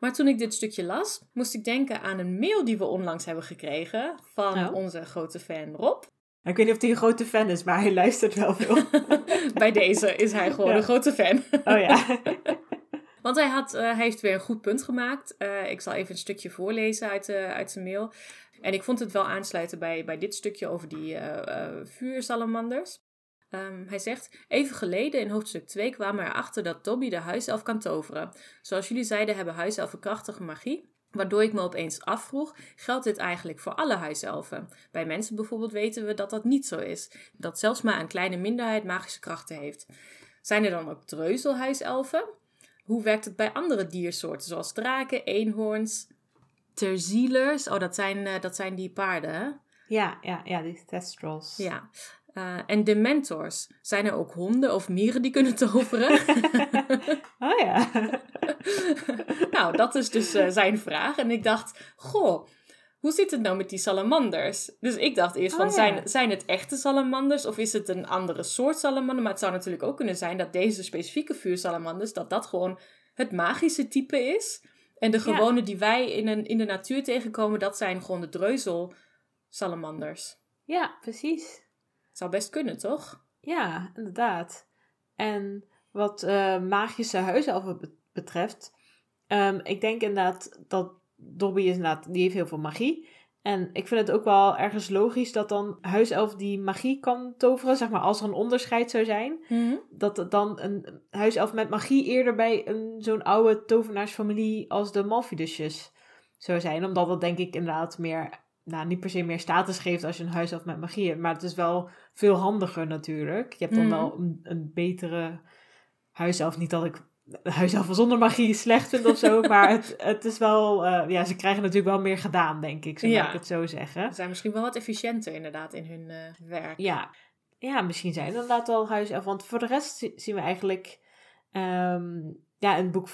Maar toen ik dit stukje las, moest ik denken aan een mail die we onlangs hebben gekregen van Oh. onze grote fan Rob. Ik weet niet of hij een grote fan is, maar hij luistert wel veel. [laughs] Bij deze is hij gewoon Ja. een grote fan. Oh ja. [laughs] Want hij, had, eh, hij heeft weer een goed punt gemaakt. Eh, ik zal even een stukje voorlezen uit, de uit zijn mail. En ik vond het wel aansluiten bij, bij dit stukje over die vuursalamanders. Ehm, hij zegt, even geleden in hoofdstuk 2 kwamen we erachter dat Dobby de huiself kan toveren. Zoals jullie zeiden hebben huiselfen krachtige magie. Waardoor ik me opeens afvroeg, geldt dit eigenlijk voor alle huiselfen? Bij mensen bijvoorbeeld weten we dat dat niet zo is. Dat zelfs maar een kleine minderheid magische krachten heeft. Zijn er dan ook dreuzelhuiselfen? Hoe werkt het bij andere diersoorten, zoals draken, eenhoorns, terzielers? Oh, dat zijn, eh, dat zijn die paarden, hè? Ja, ja, ja, die testrals. Ja. Eh, en dementors. Zijn er ook honden of mieren die kunnen toveren? [laughs] Oh ja. [laughs] nou, dat is dus eh, zijn vraag. En ik dacht, goh, hoe zit het nou met die salamanders? Dus ik dacht eerst van, Oh, ja. zijn, zijn het echte salamanders of is het een andere soort salamander? Maar het zou natuurlijk ook kunnen zijn dat deze specifieke vuursalamanders, dat dat gewoon het magische type is. En de Ja. gewone die wij in, een, in de natuur tegenkomen, dat zijn gewoon de dreuzel salamanders. Ja, precies. Zou best kunnen, toch? Ja, inderdaad. En wat eh, magische huiselfen be- betreft, Ehm, ik denk inderdaad dat Dobby is inderdaad, die heeft heel veel magie. En ik vind het ook wel ergens logisch dat dan huiself die magie kan toveren. Zeg maar als er een onderscheid zou zijn. Dat het dan een huiself met magie eerder bij een, zo'n oude tovenaarsfamilie als de Malfidusjes zou zijn. Omdat dat denk ik inderdaad meer, nou niet per se meer status geeft als je een huiself met magie hebt. Maar het is wel veel handiger natuurlijk. Je hebt dan Mhm. wel een, een betere huiself. Niet dat ik huiself zonder magie slecht vind of zo. [laughs] maar het, het is wel, eh, ja ze krijgen natuurlijk wel meer gedaan denk ik. Zo Ja. ik het zo zeggen. Ze zijn misschien wel wat efficiënter inderdaad in hun eh, werk. Ja. ja, misschien zijn er inderdaad wel huiself. Want voor de rest zi- zien we eigenlijk... ehm, ja, in boek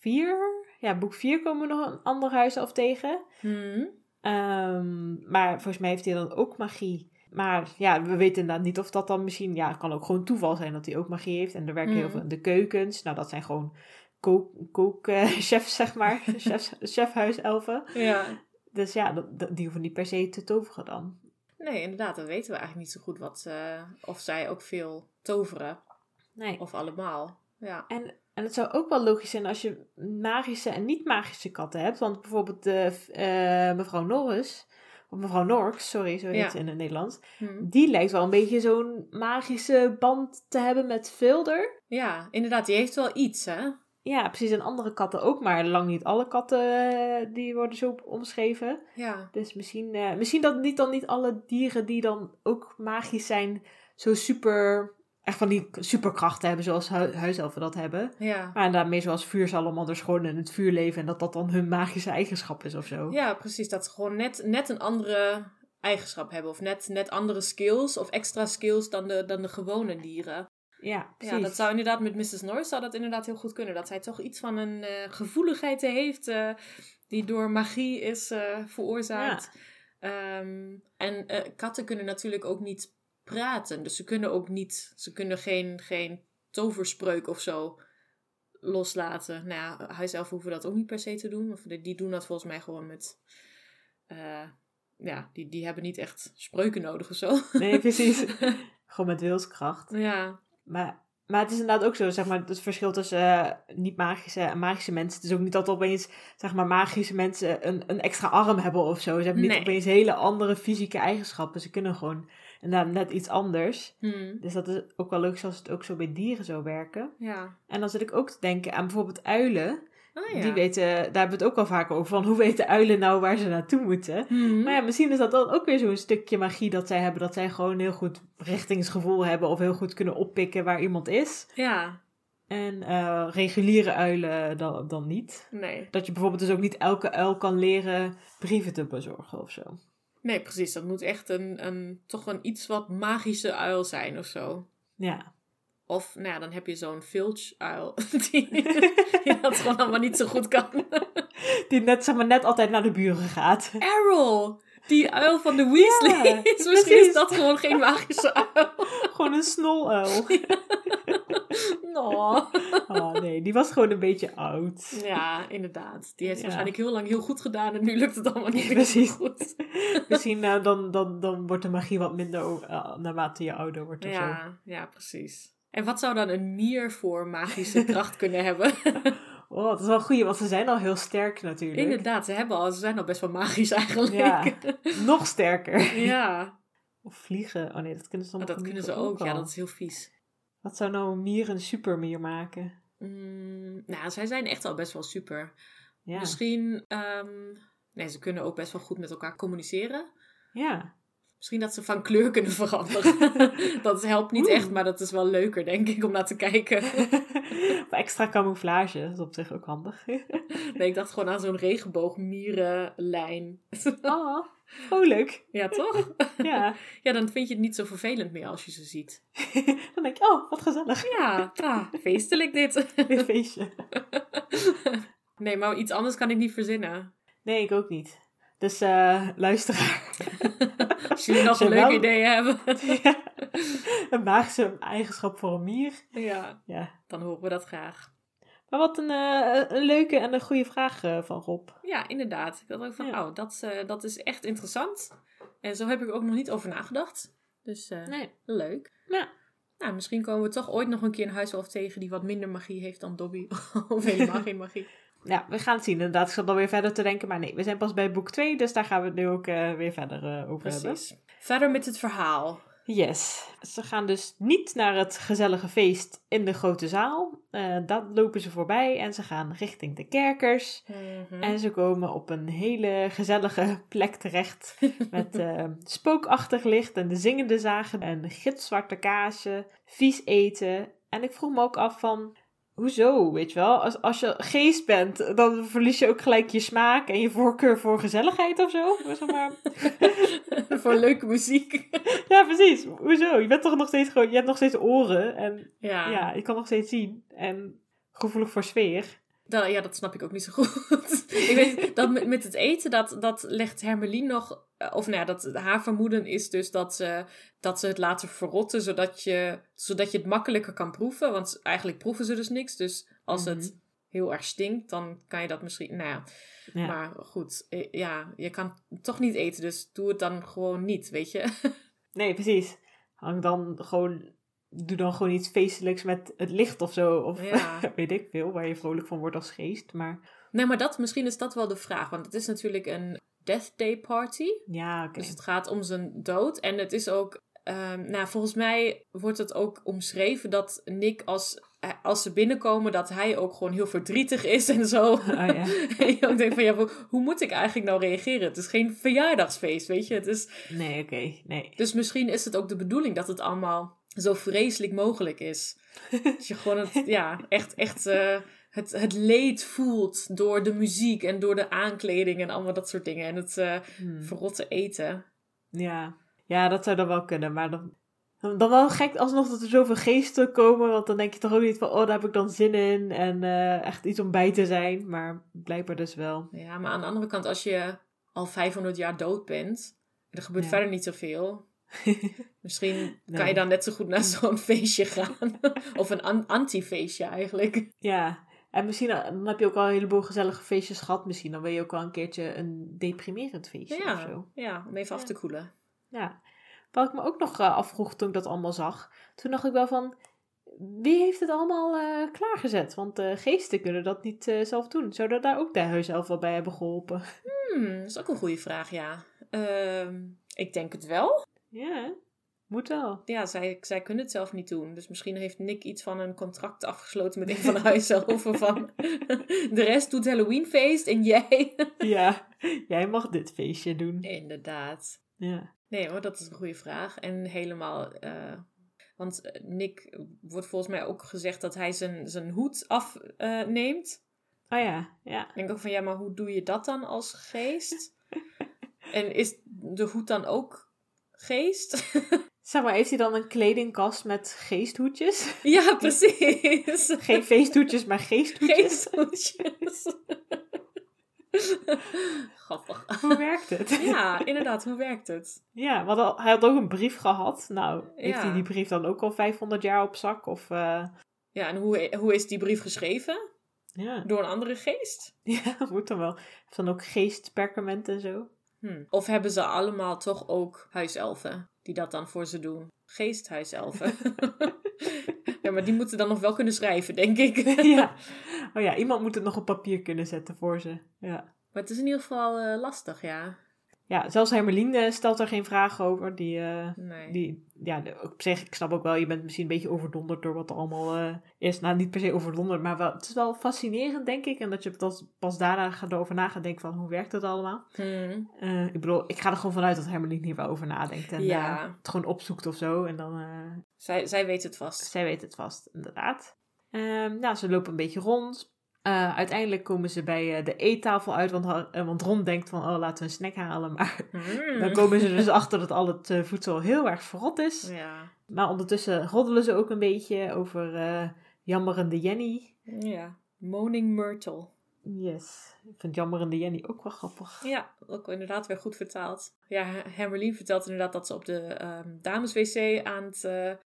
4... Ja, boek 4 komen we nog een ander huiself tegen. Mhm. Ehm, maar volgens mij heeft hij dan ook magie. Maar ja, we weten inderdaad niet of dat dan misschien... Ja, het kan ook gewoon toeval zijn dat hij ook magie heeft. En er werken heel Mhm. veel in de keukens. Nou, dat zijn gewoon kook, kookchefs, [laughs] zeg maar. [laughs] Chefs, chefhuiselfen. Ja. Dus ja, dat- dat- die hoeven niet per se te toveren dan. Nee, inderdaad, dat weten we eigenlijk niet zo goed wat, eh, of zij ook veel toveren. Nee. Of allemaal. Ja. En, en het zou ook wel logisch zijn als je magische en niet-magische katten hebt. Want bijvoorbeeld de, eh, mevrouw Norris, of mevrouw Norks, sorry, zo heet Ja. ze in het Nederlands. Hm. Die lijkt wel een beetje zo'n magische band te hebben met Vilder. ja, inderdaad, die heeft wel iets, hè? Ja, precies. En andere katten ook, maar lang niet alle katten eh, die worden zo omschreven. Ja. Dus misschien, eh, misschien dat niet dan niet alle dieren die dan ook magisch zijn, zo super, echt van die superkrachten hebben zoals hu huiselfen dat hebben. Ja. Maar meer zoals vuursalamanders gewoon in het vuur leven en dat dat dan hun magische eigenschap is of zo. ja, precies. Dat ze gewoon net, net een andere eigenschap hebben. Of net, net andere skills of extra skills dan de, dan de gewone dieren. Ja, precies. Ja, dat zou inderdaad met Mrs. Norris zou dat inderdaad heel goed kunnen. Dat zij toch iets van een eh, gevoeligheid heeft eh, die door magie is eh, veroorzaakt. Ehm, en katten kunnen natuurlijk ook niet praten. Dus ze kunnen ook niet, ze kunnen geen, geen toverspreuk of zo loslaten. Nou ja, huiselfen hoeven dat ook niet per se te doen. Of die, die doen dat volgens mij gewoon met... eh, ja, die, die hebben niet echt spreuken nodig of zo. Nee, [laughs] precies. gewoon met wilskracht. ja, Maar, maar het is inderdaad ook zo, zeg maar, het verschil tussen eh, niet-magische en magische mensen. Het is ook niet dat opeens, zeg maar, magische mensen een, een extra arm hebben of zo. Ze hebben niet Nee. opeens hele andere fysieke eigenschappen. Ze kunnen gewoon inderdaad net iets anders. Hm, Dus dat is ook wel leuk als het ook zo bij dieren zou werken. ja. En dan zit ik ook te denken aan bijvoorbeeld uilen. Ah, ja. Die weten, daar hebben we het ook al vaak over, van hoe weten uilen nou waar ze naartoe moeten. Mhm. Maar ja, misschien is dat dan ook weer zo'n stukje magie dat zij hebben. Dat zij gewoon heel goed richtingsgevoel hebben of heel goed kunnen oppikken waar iemand is. Ja, En eh, reguliere uilen dan, dan niet. nee. Dat je bijvoorbeeld dus ook niet elke uil kan leren brieven te bezorgen of zo. Nee, precies. Dat moet echt een, een, toch een iets wat magische uil zijn of zo. Ja. Of, nou ja, dan heb je zo'n filch-uil [laughs] die, die dat gewoon allemaal niet zo goed kan. [laughs] Die net, zeg maar, net altijd naar de buren gaat. Errol! Die uil van de Weasley. Ja, Misschien is dat gewoon geen magische uil. [laughs] Gewoon een snoluil. No. Oh [laughs] nee, die was gewoon een beetje oud. Ja, inderdaad. Die heeft Ja. waarschijnlijk heel lang heel goed gedaan en nu lukt het allemaal niet meer Precies. goed. [laughs] Misschien eh, dan, dan, dan wordt de magie wat minder eh, naarmate je ouder wordt of zo. Ja, ja, precies. En wat zou dan een mier voor magische kracht [laughs] kunnen hebben? Oh, dat is wel goed, want ze zijn al heel sterk natuurlijk. Inderdaad, ze, hebben al, ze zijn al best wel magisch eigenlijk. Ja. Nog sterker. ja. Of vliegen. Oh nee, dat kunnen ze dan Oh, dat kunnen ze ook. Ja, dat is heel vies. Wat zou nou een mier een supermier maken? Mm, nou, zij zijn echt al best wel super. Ja. Misschien, ehm, nee, ze kunnen ook best wel goed met elkaar communiceren. Ja. Misschien dat ze van kleur kunnen [laughs] veranderen. dat helpt niet Oeh. echt, maar dat is wel leuker, denk ik, om naar te kijken. [laughs] Of extra camouflage, dat is op zich ook handig. nee, ik dacht gewoon aan zo'n regenboogmierenlijn. oh, vrolijk. ja, toch? [laughs] Ja. Ja, dan vind je het niet zo vervelend meer als je ze ziet. [laughs] Dan denk ik, oh, wat gezellig. Ja, ah, feestelijk dit. [laughs] Een feestje. nee, maar iets anders kan ik niet verzinnen. Nee, ik ook niet. Dus eh luisteraar. Als jullie nog een leuke idee hebben. Ja. Een magische eigenschap voor een mier. ja, Ja. dan horen we dat graag. Maar wat een, eh, een leuke en een goede vraag eh, van Rob. Ja, inderdaad. Ik dacht ook van, Ja. oh, dat, eh, dat is echt interessant. En zo heb ik er ook nog niet over nagedacht. Dus Nee. leuk. Ja. Nou, misschien komen we toch ooit nog een keer een huiself tegen die wat minder magie heeft dan Dobby. [laughs] of helemaal geen magie. [laughs] ja, we gaan het zien. Inderdaad, ik zat dan weer verder te denken. Maar nee, we zijn pas bij boek 2, dus daar gaan we het nu ook weer verder over Precies. hebben. Verder met het verhaal. Yes. Ze gaan dus niet naar het gezellige feest in de grote zaal. Uh, dat lopen ze voorbij en ze gaan richting de kerkers. Mhm. En ze komen op een hele gezellige plek terecht. [laughs] met spookachtig licht en de zingende zagen en gitzwarte kaasje, vies eten. En ik vroeg me ook af van, Hoezo, weet je wel? Als, als je geest bent, dan verlies je ook gelijk je smaak en je voorkeur voor gezelligheid of zo. Zeg maar. [laughs] voor leuke muziek. [laughs] ja, precies. Hoezo? Je bent toch nog steeds gewoon, je hebt nog steeds oren en ja. ja, je kan nog steeds zien. En gevoelig voor sfeer. Dat, ja, dat snap ik ook niet zo goed. [laughs] ik weet dat met, met het eten, dat, dat legt Hermelien nog. Eh, of nou ja, dat, haar vermoeden is dus dat ze, dat ze het laten verrotten, zodat je, zodat je het makkelijker kan proeven. Want eigenlijk proeven ze dus niks. Dus als het mhm. heel erg stinkt, dan kan je dat misschien. Nou ja. ja. Maar goed, eh, ja, je kan toch niet eten, dus doe het dan gewoon niet, weet je? [laughs] nee, precies. Hang dan gewoon doe dan gewoon iets feestelijks met het licht of zo. Of [laughs] weet ik veel, waar je vrolijk van wordt als geest. Maar... Nee, maar dat, misschien is dat wel de vraag. Want het is natuurlijk een Death Day party. Ja, oké. Dus het gaat om zijn dood. En het is ook... Um, nou, volgens mij wordt het ook omschreven dat Nick als, eh, als ze binnenkomen, dat hij ook gewoon heel verdrietig is en zo. Oh, ja. [laughs] en je ook denkt van, ja, hoe moet ik eigenlijk nou reageren? Het is geen verjaardagsfeest, weet je? Het is... Nee, oké, nee. Dus misschien is het ook de bedoeling dat het allemaal zo vreselijk mogelijk is. [laughs] Dat je gewoon het, ja, echt, echt uh, het, het leed voelt door de muziek en door de aankleding en allemaal dat soort dingen. En het uh, hmm. verrotte eten. Ja. ja, dat zou dan wel kunnen. Maar dan, dan wel gek alsnog dat er zoveel geesten komen. Want dan denk je toch ook niet van, oh, daar heb ik dan zin in. En uh, echt iets om bij te zijn. Maar blijkbaar dus wel. Ja, maar aan de andere kant, als je al 500 jaar dood bent. Er gebeurt verder niet zoveel [laughs] Misschien kan je dan net zo goed naar [laughs] zo'n feestje gaan. [laughs] of een anti-feestje eigenlijk. Ja, en misschien eh, dan heb je ook al een heleboel gezellige feestjes gehad. Misschien dan wil je ook wel een keertje een deprimerend feestje ja, of zo. Ja, om even af te koelen. Ja. Wat ik me ook nog uh, afvroeg toen ik dat allemaal zag. Toen dacht ik wel van, wie heeft het allemaal uh, klaargezet? Want uh, geesten kunnen dat niet zelf doen. Zouden daar ook de huiself wel bij hebben geholpen? Hmm, dat is ook een goede vraag, ja. Ehm, ik denk het wel. Ja, moet wel. Ja, zij, zij kunnen het zelf niet doen. Dus misschien heeft Nick iets van een contract afgesloten met een van de huishelpen van... [laughs] de rest doet Halloweenfeest en jij... [laughs] ja, jij mag dit feestje doen. Inderdaad. Ja. Nee hoor, dat is een goede vraag. En helemaal... Uh, want Nick wordt volgens mij ook gezegd dat hij zijn, zijn hoed afneemt. Uh, oh ja, ja. Ik denk ook van, ja, maar hoe doe je dat dan als geest? [laughs] en is de hoed dan ook geest. [laughs] Zeg maar, heeft hij dan een kledingkast met geesthoedjes? Ja, precies. [laughs] Geen feesthoedjes, maar geesthoedjes. Geesthoedjes. [laughs] Grappig. Hoe werkt het? Ja, inderdaad, hoe werkt het? Ja, want hij had ook een brief gehad. Nou, heeft hij die brief dan ook al 500 jaar op zak? Of, uh... Ja, en hoe, hoe is die brief geschreven? Ja. Door een andere geest? Ja, moet dan wel. Heeft dan ook geestperkament en zo? Hm. Of hebben ze allemaal toch ook huiselfen die dat dan voor ze doen? Geesthuiselfen. [laughs] ja, maar die moeten dan nog wel kunnen schrijven, denk ik. [laughs] ja. Oh ja, iemand moet het nog op papier kunnen zetten voor ze. Ja. Maar het is in ieder geval uh, lastig, ja ja, zelfs Hermeline stelt er geen vragen over. Die, uh, die ja, op zich, ik snap ook wel, je bent misschien een beetje overdonderd door wat er allemaal uh, is. Nou, niet per se overdonderd, maar wel, het is wel fascinerend, denk ik. En dat je pas, pas daarna gaat over na gaat denken van, hoe werkt het allemaal? Hmm. Uh, ik bedoel, ik ga er gewoon vanuit dat Hermeline hier wel over nadenkt. En ja. het gewoon opzoekt of zo. En dan, zij, zij weet het vast. Zij weet het vast, inderdaad. Um, nou, ze lopen een beetje rond. Uh, uiteindelijk komen ze bij uh, de eettafel uit, want, uh, want Ron denkt van, oh, laten we een snack halen. [laughs] Maar mm. dan komen ze dus achter dat al het voedsel heel erg verrot is. Ja. Maar ondertussen roddelen ze ook een beetje over jammerende Jenny. Ja, Moaning Myrtle. Yes, ik vind jammerende Jenny ook wel grappig. Ja, ook inderdaad weer goed vertaald. Ja, Hermelien vertelt inderdaad dat ze op de um, dameswc aan het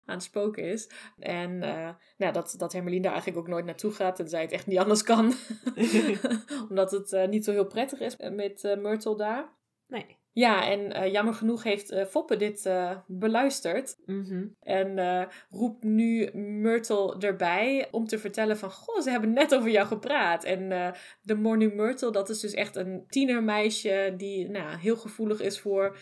aan het spoken is. En uh, nou, dat, dat Hermelien daar eigenlijk ook nooit naartoe gaat en zij het echt niet anders kan. [laughs] [laughs] Omdat het uh, niet zo heel prettig is met uh, Myrtle daar. Nee. Ja, en eh, jammer genoeg heeft Foppe dit beluisterd. Mhm. En roept nu Myrtle erbij om te vertellen van... Goh, ze hebben net over jou gepraat. En de Morning Myrtle, dat is dus echt een tienermeisje... die nou, heel gevoelig is voor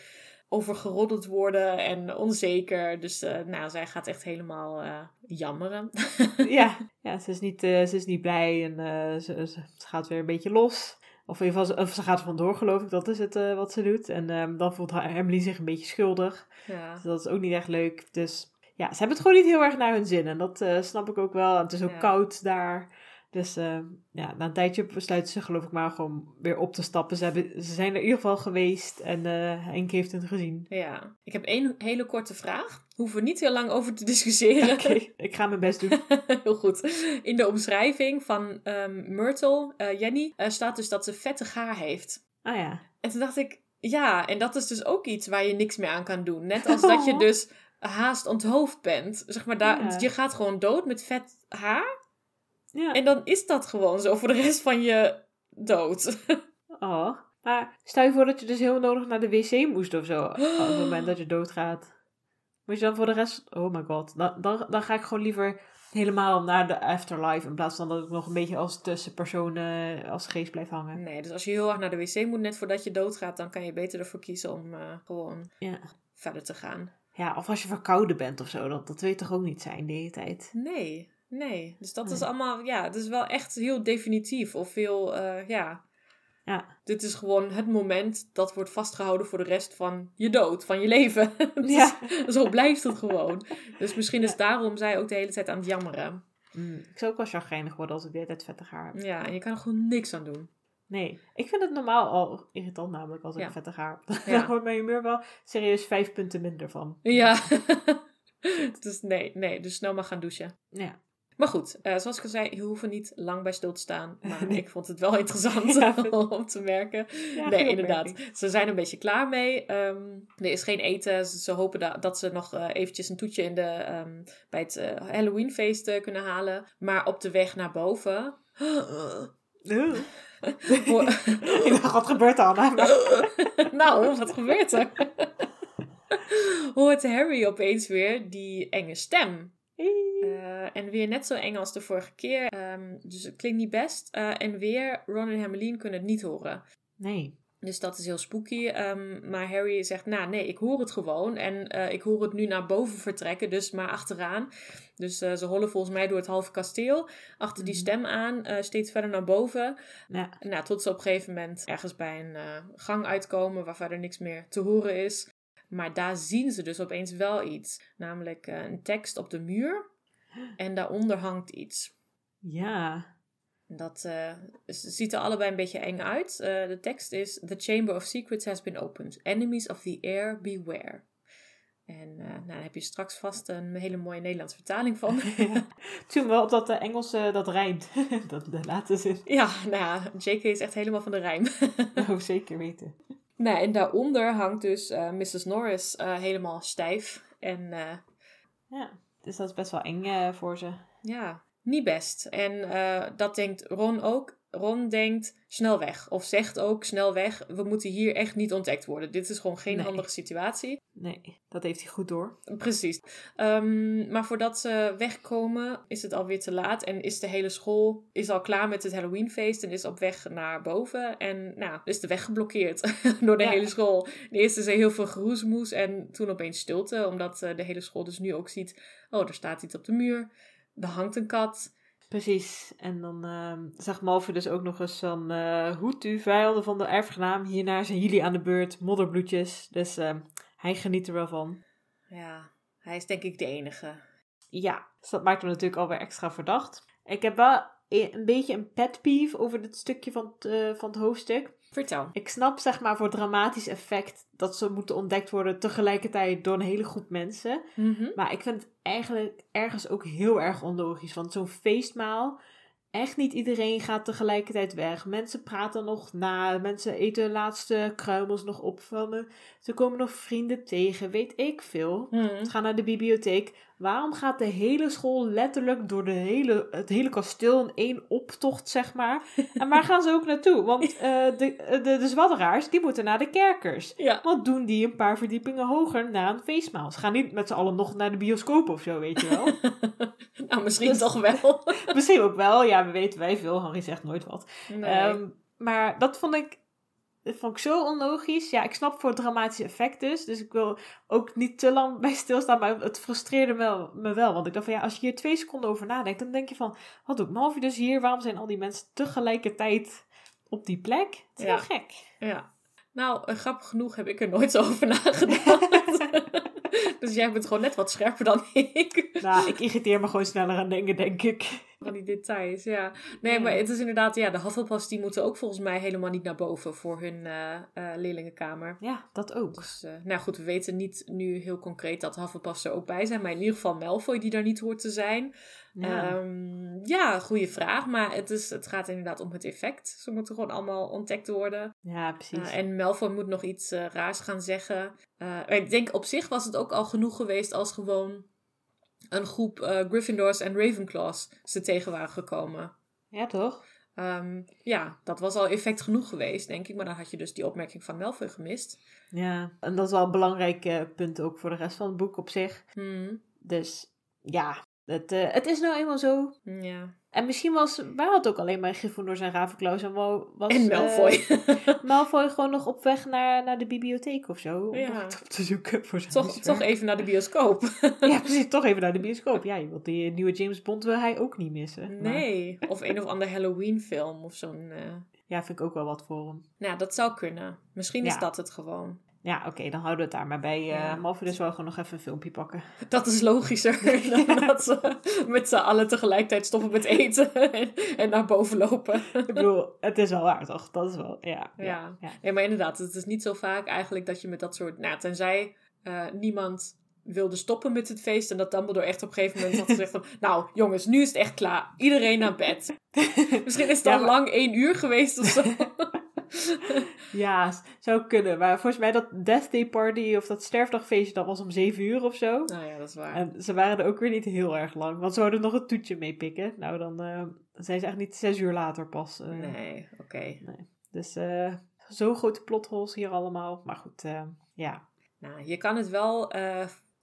overgeroddeld worden en onzeker. Dus nou, zij gaat echt helemaal jammeren. [laughs] ja. ja, ze is niet, ze is niet blij en ze, ze gaat weer een beetje los. Of in ieder geval, of ze gaat er vandoor, geloof ik. Dat is het uh, wat ze doet. En um, dan voelt Emily zich een beetje schuldig. Ja. Dus dat is ook niet echt leuk. Dus ja, ze hebben het gewoon niet heel erg naar hun zin. En dat uh, snap ik ook wel. En het is ook Ja. koud daar. Dus uh, ja, na een tijdje besluiten ze geloof ik maar gewoon weer op te stappen. Ze, hebben, ze zijn er in ieder geval geweest. En uh, Henk heeft het gezien. Ja, ik heb één hele korte vraag. Hoeven we niet heel lang over te discussiëren. [laughs] Oké, okay, ik ga mijn best doen. [laughs] heel goed. In de omschrijving van um, Myrtle, uh, Jenny, uh, staat dus dat ze vettig haar heeft. Ah ja. En toen dacht ik, ja, en dat is dus ook iets waar je niks meer aan kan doen. Net [laughs] als dat je dus haast onthoofd bent. Zeg maar, daar, Ja. je gaat gewoon dood met vet haar. Ja. En dan is dat gewoon zo voor de rest van je dood. [laughs] Oh. Maar stel je voor dat je dus heel nodig naar de wc moest of zo. Op het moment dat je doodgaat. Moet je dan voor de rest... Oh my god. Dan, dan, dan ga ik gewoon liever helemaal naar de afterlife. In plaats van dat ik nog een beetje als tussenpersoon uh, als geest blijf hangen. Nee, dus als je heel erg naar de wc moet net voordat je doodgaat... dan kan je beter ervoor kiezen om uh, gewoon Ja. verder te gaan. Ja, of als je verkouden bent of zo. Dat, dat weet toch ook niet zijn de hele tijd. Nee, nee. Dus dat Nee. is allemaal... Ja, het is wel echt heel definitief. Of heel, uh, ja... Ja. Dit is gewoon het moment dat wordt vastgehouden voor de rest van je dood, van je leven. [laughs] dus, Ja. [laughs] Zo blijft het gewoon. Dus misschien is daarom zij ook de hele tijd aan het jammeren. Mm, ik zou ook wel chagrijnig worden als ik de hele tijd vettig haar heb. Ja, en je kan er gewoon niks aan doen. Nee, ik vind het normaal al irritant namelijk als ik Ja. vettig haar heb. [laughs] Ja. Daar wordt mijn humeur wel serieus vijf punten minder van. Ja. dus nee, nee, dus snel maar gaan douchen. Ja. Maar goed, eh, zoals ik al zei, je hoeft er niet lang bij stil te staan. [laughs] Maar Nee. ik vond het wel [laughs] interessant [laughs] Ja, om te merken. Ja, nee, inderdaad. Ze zijn een beetje klaar mee. Ehm, er is geen eten. Ze, hopen da- dat ze nog eh, eventjes een toetje in de, ehm, bij het eh, Halloweenfeest kunnen halen. Maar op de weg naar boven... [gasps] Ik dacht, wat gebeurt er dan? nou, wat gebeurt er? Hoort Harry opeens weer die enge stem. Eh, en weer net zo eng als de vorige keer. Ehm, dus het klinkt niet best. Eh, en weer, Ron en Hermeline kunnen het niet horen. Nee. Dus dat is heel spooky. Ehm, maar Harry zegt, nou nee, ik hoor het gewoon. En eh, ik hoor het nu naar boven vertrekken, dus maar achteraan. Dus ze hollen volgens mij door het halve kasteel. Achter die Mhm. stem aan, steeds verder naar boven. Ja. Nou, tot ze op een gegeven moment ergens bij een gang uitkomen waar verder niks meer te horen is. Maar daar zien ze dus opeens wel iets. Namelijk eh, een tekst op de muur. En daaronder hangt iets. Ja. Dat eh, ziet er allebei een beetje eng uit. Eh, de tekst is: The Chamber of Secrets has been opened. Enemies of the air, beware. En nou, daar heb je straks vast een hele mooie Nederlandse vertaling van. ja. [laughs] Toen wel op dat uh, Engelse dat rijmt. [laughs] dat de laatste zin. ja, nou ja, JK is echt helemaal van de rijm. [laughs] Oh, zeker weten. Nou, en daaronder hangt dus eh, Mrs. Norris eh, helemaal stijf. En eh, Ja. Dus dat is best wel eng uh, voor ze. ja, niet best. En uh, dat denkt Ron ook. Ron denkt snel weg. Of zegt ook snel weg. We moeten hier echt niet ontdekt worden. Dit is gewoon geen Nee. handige situatie. Nee, dat heeft hij goed door. Precies. Um, maar voordat ze wegkomen is het alweer te laat. En is de hele school is al klaar met het Halloweenfeest. En is op weg naar boven. En nou, is de weg geblokkeerd [laughs] door de Ja. hele school. De eerste is er heel veel geroesmoes. En toen opeens stilte. Omdat uh, de hele school dus nu ook ziet. Oh, er staat iets op de muur. Er hangt een kat. Precies. En dan uh, zegt Malfoy dus ook nog eens van... Uh, hoed u vijanden van de erfgenaam. Hierna zijn jullie aan de beurt. Modderbloedjes. Dus uh, hij geniet er wel van. Ja, hij is denk ik de enige. Ja, dus dat maakt hem natuurlijk alweer extra verdacht. Ik heb wel een beetje een pet peeve over dit stukje van het, uh, van het hoofdstuk. Vertel. Ik snap zeg maar voor dramatisch effect dat ze moeten ontdekt worden tegelijkertijd door een hele groep mensen. Mm -hmm. Maar ik vind het eigenlijk ergens ook heel erg onlogisch. Want zo'n feestmaal, echt niet iedereen gaat tegelijkertijd weg. Mensen praten nog na, mensen eten de laatste kruimels nog op Ze komen nog vrienden tegen, weet ik veel. Mm Ze gaan naar de bibliotheek. Waarom gaat de hele school letterlijk door de hele, het hele kasteel in één optocht, zeg maar? En waar [laughs] gaan ze ook naartoe? Want eh, de, de, de zwadderaars, die moeten naar de kerkers. Ja. Wat doen die een paar verdiepingen hoger naar een feestmaal? Ze gaan niet met z'n allen nog naar de bioscoop of zo, weet je wel? [laughs] nou, misschien toch wel. [laughs] Misschien ook wel, ja, we weten wij veel. Harry zegt nooit wat. Nee. Ehm, maar dat vond ik, dat vond ik zo onlogisch. Ja, ik snap voor het dramatische effect dus. Dus ik wil ook niet te lang bij stilstaan. Maar het frustreerde me, me wel. Want ik dacht van ja, als je hier twee seconden over nadenkt. Dan denk je van, wat doet Malfoy dus hier? Waarom zijn al die mensen tegelijkertijd op die plek? Het is Ja. heel gek. Ja. Nou, eh, grappig genoeg heb ik er nooit zo over [laughs] nagedacht. [laughs] [laughs] dus jij bent gewoon net wat scherper dan [laughs] ik. Nou, ik irriteer me gewoon sneller aan dingen, denk ik. Van die details, ja. Nee, Ja. maar het is inderdaad, ja, de Hufflepuffs die moeten ook volgens mij helemaal niet naar boven voor hun eh, eh, leerlingenkamer. Ja, dat ook. Dus, eh, nou goed, we weten niet nu heel concreet dat Hufflepuffs er ook bij zijn. Maar in ieder geval Malfoy die daar niet hoort te zijn. Ja. Ehm, ja, goede vraag. Maar het, is, het gaat inderdaad om het effect. Ze moeten gewoon allemaal ontdekt worden. ja, precies. Uh, en Malfoy moet nog iets eh, raars gaan zeggen. Uh, ik denk op zich was het ook al genoeg geweest als gewoon een groep Gryffindors en Ravenclaws ze tegen waren gekomen. ja, toch? Um, ja, dat was al effect genoeg geweest, denk ik. Maar dan had je dus die opmerking van Malfoy gemist. Ja, en dat is wel een belangrijk punt ook voor de rest van het boek op zich. Hmm. Dus ja, het, uh, het is nou eenmaal zo. Ja. En misschien was, waren het ook alleen maar Gryffindors en Ravenclaws en was en Malfoy. Uh, [laughs] Malfoy gewoon nog op weg naar, naar de bibliotheek of zo. Om Ja. het op te zoeken voor zijn toch, toch even naar de bioscoop. [laughs] Ja, precies. Toch even naar de bioscoop. Ja, je wilt die nieuwe James Bond wil hij ook niet missen. Maar, nee, of een of ander Halloween film of zo'n... Uh... ja, vind ik ook wel wat voor hem. Nou, dat zou kunnen. Misschien is dat het gewoon. Ja, oké, dan houden we het daar maar bij. Uh, Ja. Malfoy dus wel gewoon nog even een filmpje pakken. Dat is logischer [laughs] [laughs] dan dat ze met z'n allen tegelijkertijd stoppen met eten en, [laughs] en naar boven lopen. Ik bedoel, het is wel waar, toch? Dat is wel, ja. Ja. ja, ja. Nee, maar inderdaad, het is niet zo vaak eigenlijk dat je met dat soort... Nou, tenzij eh, niemand wilde stoppen met het feest en dat Dumbledore echt op een gegeven moment had gezegd van... Nou, jongens, nu is het echt klaar. Iedereen naar bed. Misschien is het Ja, al maar- lang één uur geweest of zo. [laughs] Ja, zou kunnen. Maar volgens mij dat Death Day Party of dat sterfdagfeestje, dat was om 7 uur of zo. nou ja, dat is waar. En ze waren er ook weer niet heel erg lang. Want ze hadden nog een toetje meepikken. Nou, dan eh, zijn ze echt niet zes uur later pas. eh. Nee, oké. Dus eh zo grote plotholes hier allemaal. Maar goed, ja. Nou, je kan het wel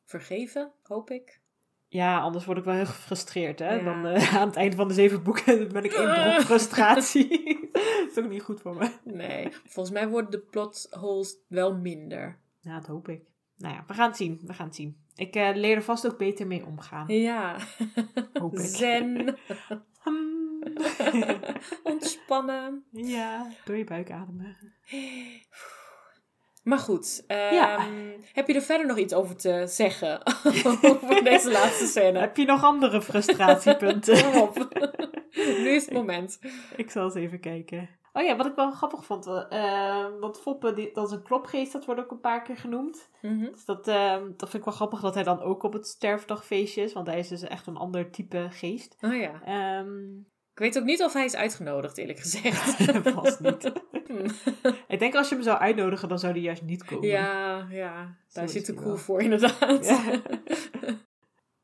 vergeven, hoop ik. Ja, anders word ik wel heel gefrustreerd. Hè? Ja. Dan [laughs] aan het einde van de zeven boeken ben ik één brok [laughs] frustratie. [laughs] dat is ook niet goed voor me. Nee, volgens mij worden de plotholes wel minder. Ja, dat hoop ik. Nou ja, we gaan het zien. We gaan het zien. Ik eh, leer er vast ook beter mee omgaan. Ja. Hoop ik. Zen. [laughs] Ontspannen. ja, door je buik ademen. Maar goed, ehm, Ja. heb je er verder nog iets over te zeggen? [laughs] over deze laatste scène? Heb je nog andere frustratiepunten? [laughs] Kom op. nu is het moment. ik zal eens even kijken. Oh ja, wat ik wel grappig vond. eh, want Foppe, die, dat is een klopgeest, dat wordt ook een paar keer genoemd. Mhm. Dus dat, eh, dat vind ik wel grappig dat hij dan ook op het sterfdagfeestje is. Want hij is dus echt een ander type geest. Oh ja. Ik weet ook niet of hij is uitgenodigd, eerlijk gezegd. [laughs] vast niet. [laughs] Ik denk als je hem zou uitnodigen, dan zou hij juist niet komen. ja, ja. Daar zit te hij cool voor, inderdaad. Ja. [laughs]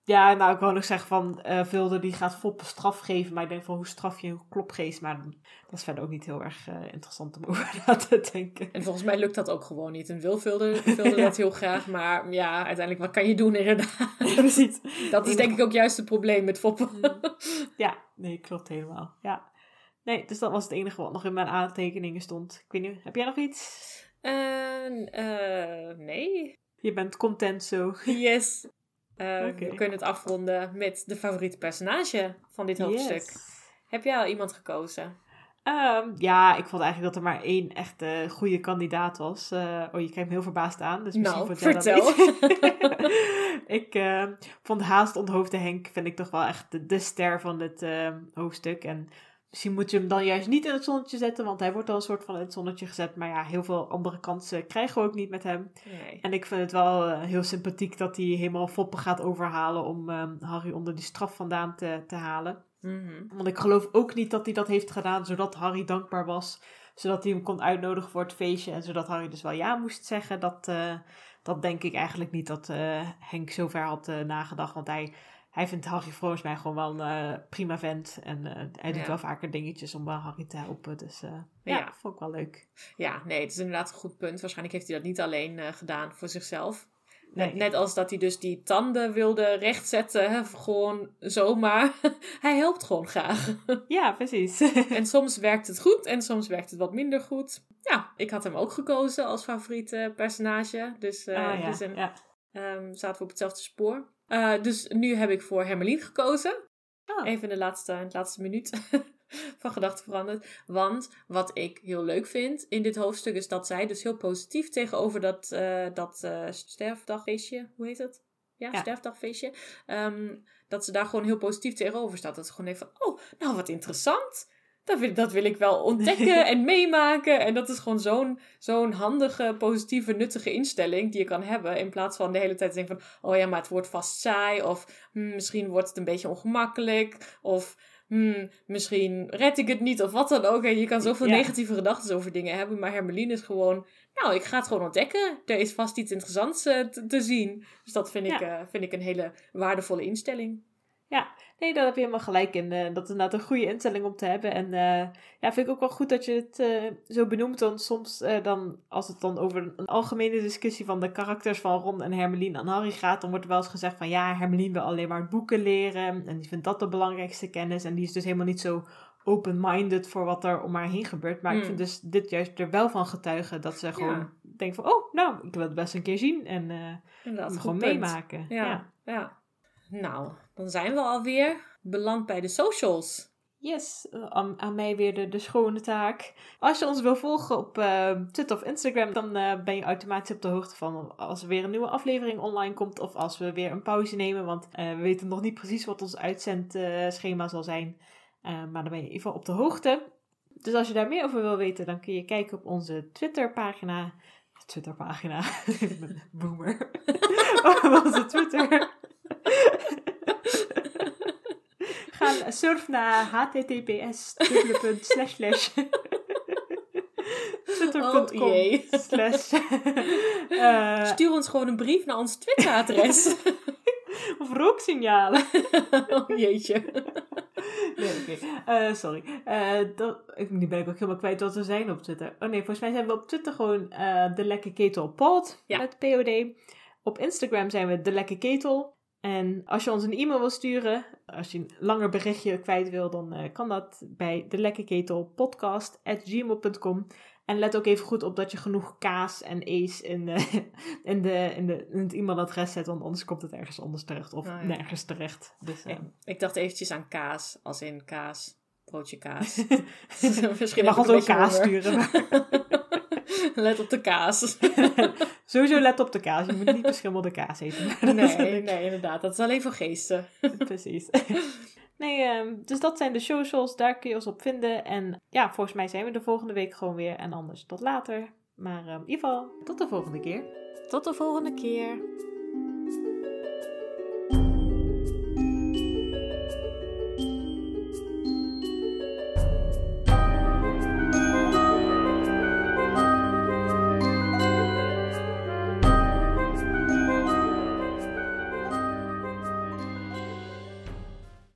Ja, nou, ik wou nog zeggen van Vilde die gaat Foppe straf geven. Maar ik denk van hoe straf je een klopgeest? Maar dat is verder ook niet heel erg eh, interessant om [laughs] over na te denken. En volgens mij lukt dat ook gewoon niet. En Wil wilde [laughs] Ja. dat heel graag. Maar ja, uiteindelijk, wat kan je doen inderdaad? Precies. Dat is denk ik ook juist het probleem met foppen. Ja, nee, klopt helemaal. Ja. Nee, dus dat was het enige wat nog in mijn aantekeningen stond. Ik weet niet, heb jij nog iets? Eh, nee. Je bent content zo. Yes. Eh, Oké. We kunnen het afronden met de favoriete personage van dit hoofdstuk. Yes. Heb jij al iemand gekozen? Ehm, ja, ik vond eigenlijk dat er maar één echte goede kandidaat was. Eh, oh, je kijkt me heel verbaasd aan. Dus misschien Nou, vertel. [laughs] Ik eh, vond Haast onthoofde Henk, vind ik toch wel echt de, de ster van dit hoofdstuk. En misschien moet je hem dan juist niet in het zonnetje zetten, want hij wordt al een soort van in het zonnetje gezet. Maar ja, heel veel andere kansen krijgen we ook niet met hem. Nee. En ik vind het wel eh, heel sympathiek dat hij helemaal Foppen gaat overhalen om ehm, Harry onder die straf vandaan te, te halen. Mhm. Want ik geloof ook niet dat hij dat heeft gedaan zodat Harry dankbaar was. Zodat hij hem kon uitnodigen voor het feestje. En zodat Harry dus wel ja moest zeggen. Dat, eh, dat denk ik eigenlijk niet dat uh, Henk zover had nagedacht. Want hij, hij vindt Harry volgens mij gewoon wel een uh, prima vent. En hij doet wel vaker dingetjes om Harry te helpen. Dus ja, ja, vond ik wel leuk. Ja, nee, het is inderdaad een goed punt. Waarschijnlijk heeft hij dat niet alleen gedaan voor zichzelf. Nee. Net als dat hij dus die tanden wilde rechtzetten, hè, gewoon zomaar. [laughs] hij helpt gewoon graag. [laughs] Ja, precies. [laughs] en soms werkt het goed en soms werkt het wat minder goed. Ja, ik had hem ook gekozen als favoriete personage. Dus, uh, ah, ja. dus een, ja. Um, zaten we op hetzelfde spoor. Uh, dus nu heb ik voor Hermelien gekozen. Oh. Even in de laatste, in de laatste minuut. [laughs] van gedachten veranderd. Want wat ik heel leuk vind in dit hoofdstuk is dat zij dus heel positief tegenover dat, uh, dat uh, sterfdagfeestje, hoe heet het? Ja, ja. sterfdagfeestje. Um, dat ze daar gewoon heel positief tegenover staat. Dat ze gewoon even van, oh, nou wat interessant. Dat wil, dat wil ik wel ontdekken [laughs] en meemaken. En dat is gewoon zo'n zo'n handige, positieve, nuttige instelling die je kan hebben. In plaats van de hele tijd te denken van, oh ja, maar het wordt vast saai. Of hm, misschien wordt het een beetje ongemakkelijk. Of hmm, misschien red ik het niet of wat dan ook. En je kan zoveel negatieve gedachten over dingen hebben. Maar Hermeline is gewoon, nou, ik ga het gewoon ontdekken. Er is vast iets interessants uh, te, zien. Dus dat vind, ik, uh, vind ik een hele waardevolle instelling. Ja, nee, daar heb je helemaal gelijk in. Uh, dat is inderdaad een goede instelling om te hebben. En uh, ja, vind ik ook wel goed dat je het uh, zo benoemt. Want soms dan, als het dan over een algemene discussie van de karakters van Ron en Hermelien en Harry gaat, dan wordt er wel eens gezegd van ja, Hermelien wil alleen maar boeken leren. En die vindt dat de belangrijkste kennis. En die is dus helemaal niet zo open-minded voor wat er om haar heen gebeurt. Maar ik vind dus dit juist er wel van getuigen dat ze gewoon ja. denkt van oh, nou, ik wil het best een keer zien. En gewoon meemaken. ja. ja. ja. Nou, dan zijn we alweer beland bij de socials. Yes, aan, aan mij weer de, de, schone taak. Als je ons wil volgen op uh, Twitter of Instagram, dan uh, ben je automatisch op de hoogte van als er weer een nieuwe aflevering online komt of als we weer een pauze nemen. Want we weten nog niet precies wat ons uitzendschema zal zijn. maar dan ben je in ieder geval op de hoogte. Dus als je daar meer over wil weten, dan kun je kijken op onze Twitterpagina. Twitterpagina. [laughs] Boomer. [laughs] op onze Twitter. Ga surf naar https [laughs] twitter.com oh, slash uh, Stuur ons gewoon een brief naar ons Twitteradres. [laughs] of rooksignalen. [laughs] oh jeetje. Nee, oké. Uh, sorry. Uh, dat, nu ben ik ook helemaal kwijt wat we zijn op Twitter. Oh nee, volgens mij zijn we op Twitter gewoon de Lekke Ketel Pod. Ja. Met POD. Op Instagram zijn we de Lekke Ketel. En als je ons een e-mail wil sturen, als je een langer berichtje kwijt wil, dan uh, kan dat bij de lekkerketelpodcast.gmail.com. En let ook even goed op dat je genoeg kaas en ees in, uh, [laughs] in, de, in, de, in het e-mailadres zet, want anders komt het ergens anders terecht of oh, ja. nergens terecht. Dus, uh, ik dacht eventjes aan kaas, als in kaas, broodje kaas. [laughs] [laughs] Misschien je mag ons ook kaas sturen. [laughs] Let op de kaas. [laughs] Sowieso let op de kaas. Je moet niet beschimmelde kaas eten. [laughs] nee, nee, inderdaad. Dat is alleen voor geesten. Precies. Nee, um, dus dat zijn de socials. Daar kun je ons op vinden. En ja, volgens mij zijn we de volgende week gewoon weer. En anders tot later. Maar um, in ieder geval, tot de volgende keer. Tot de volgende keer.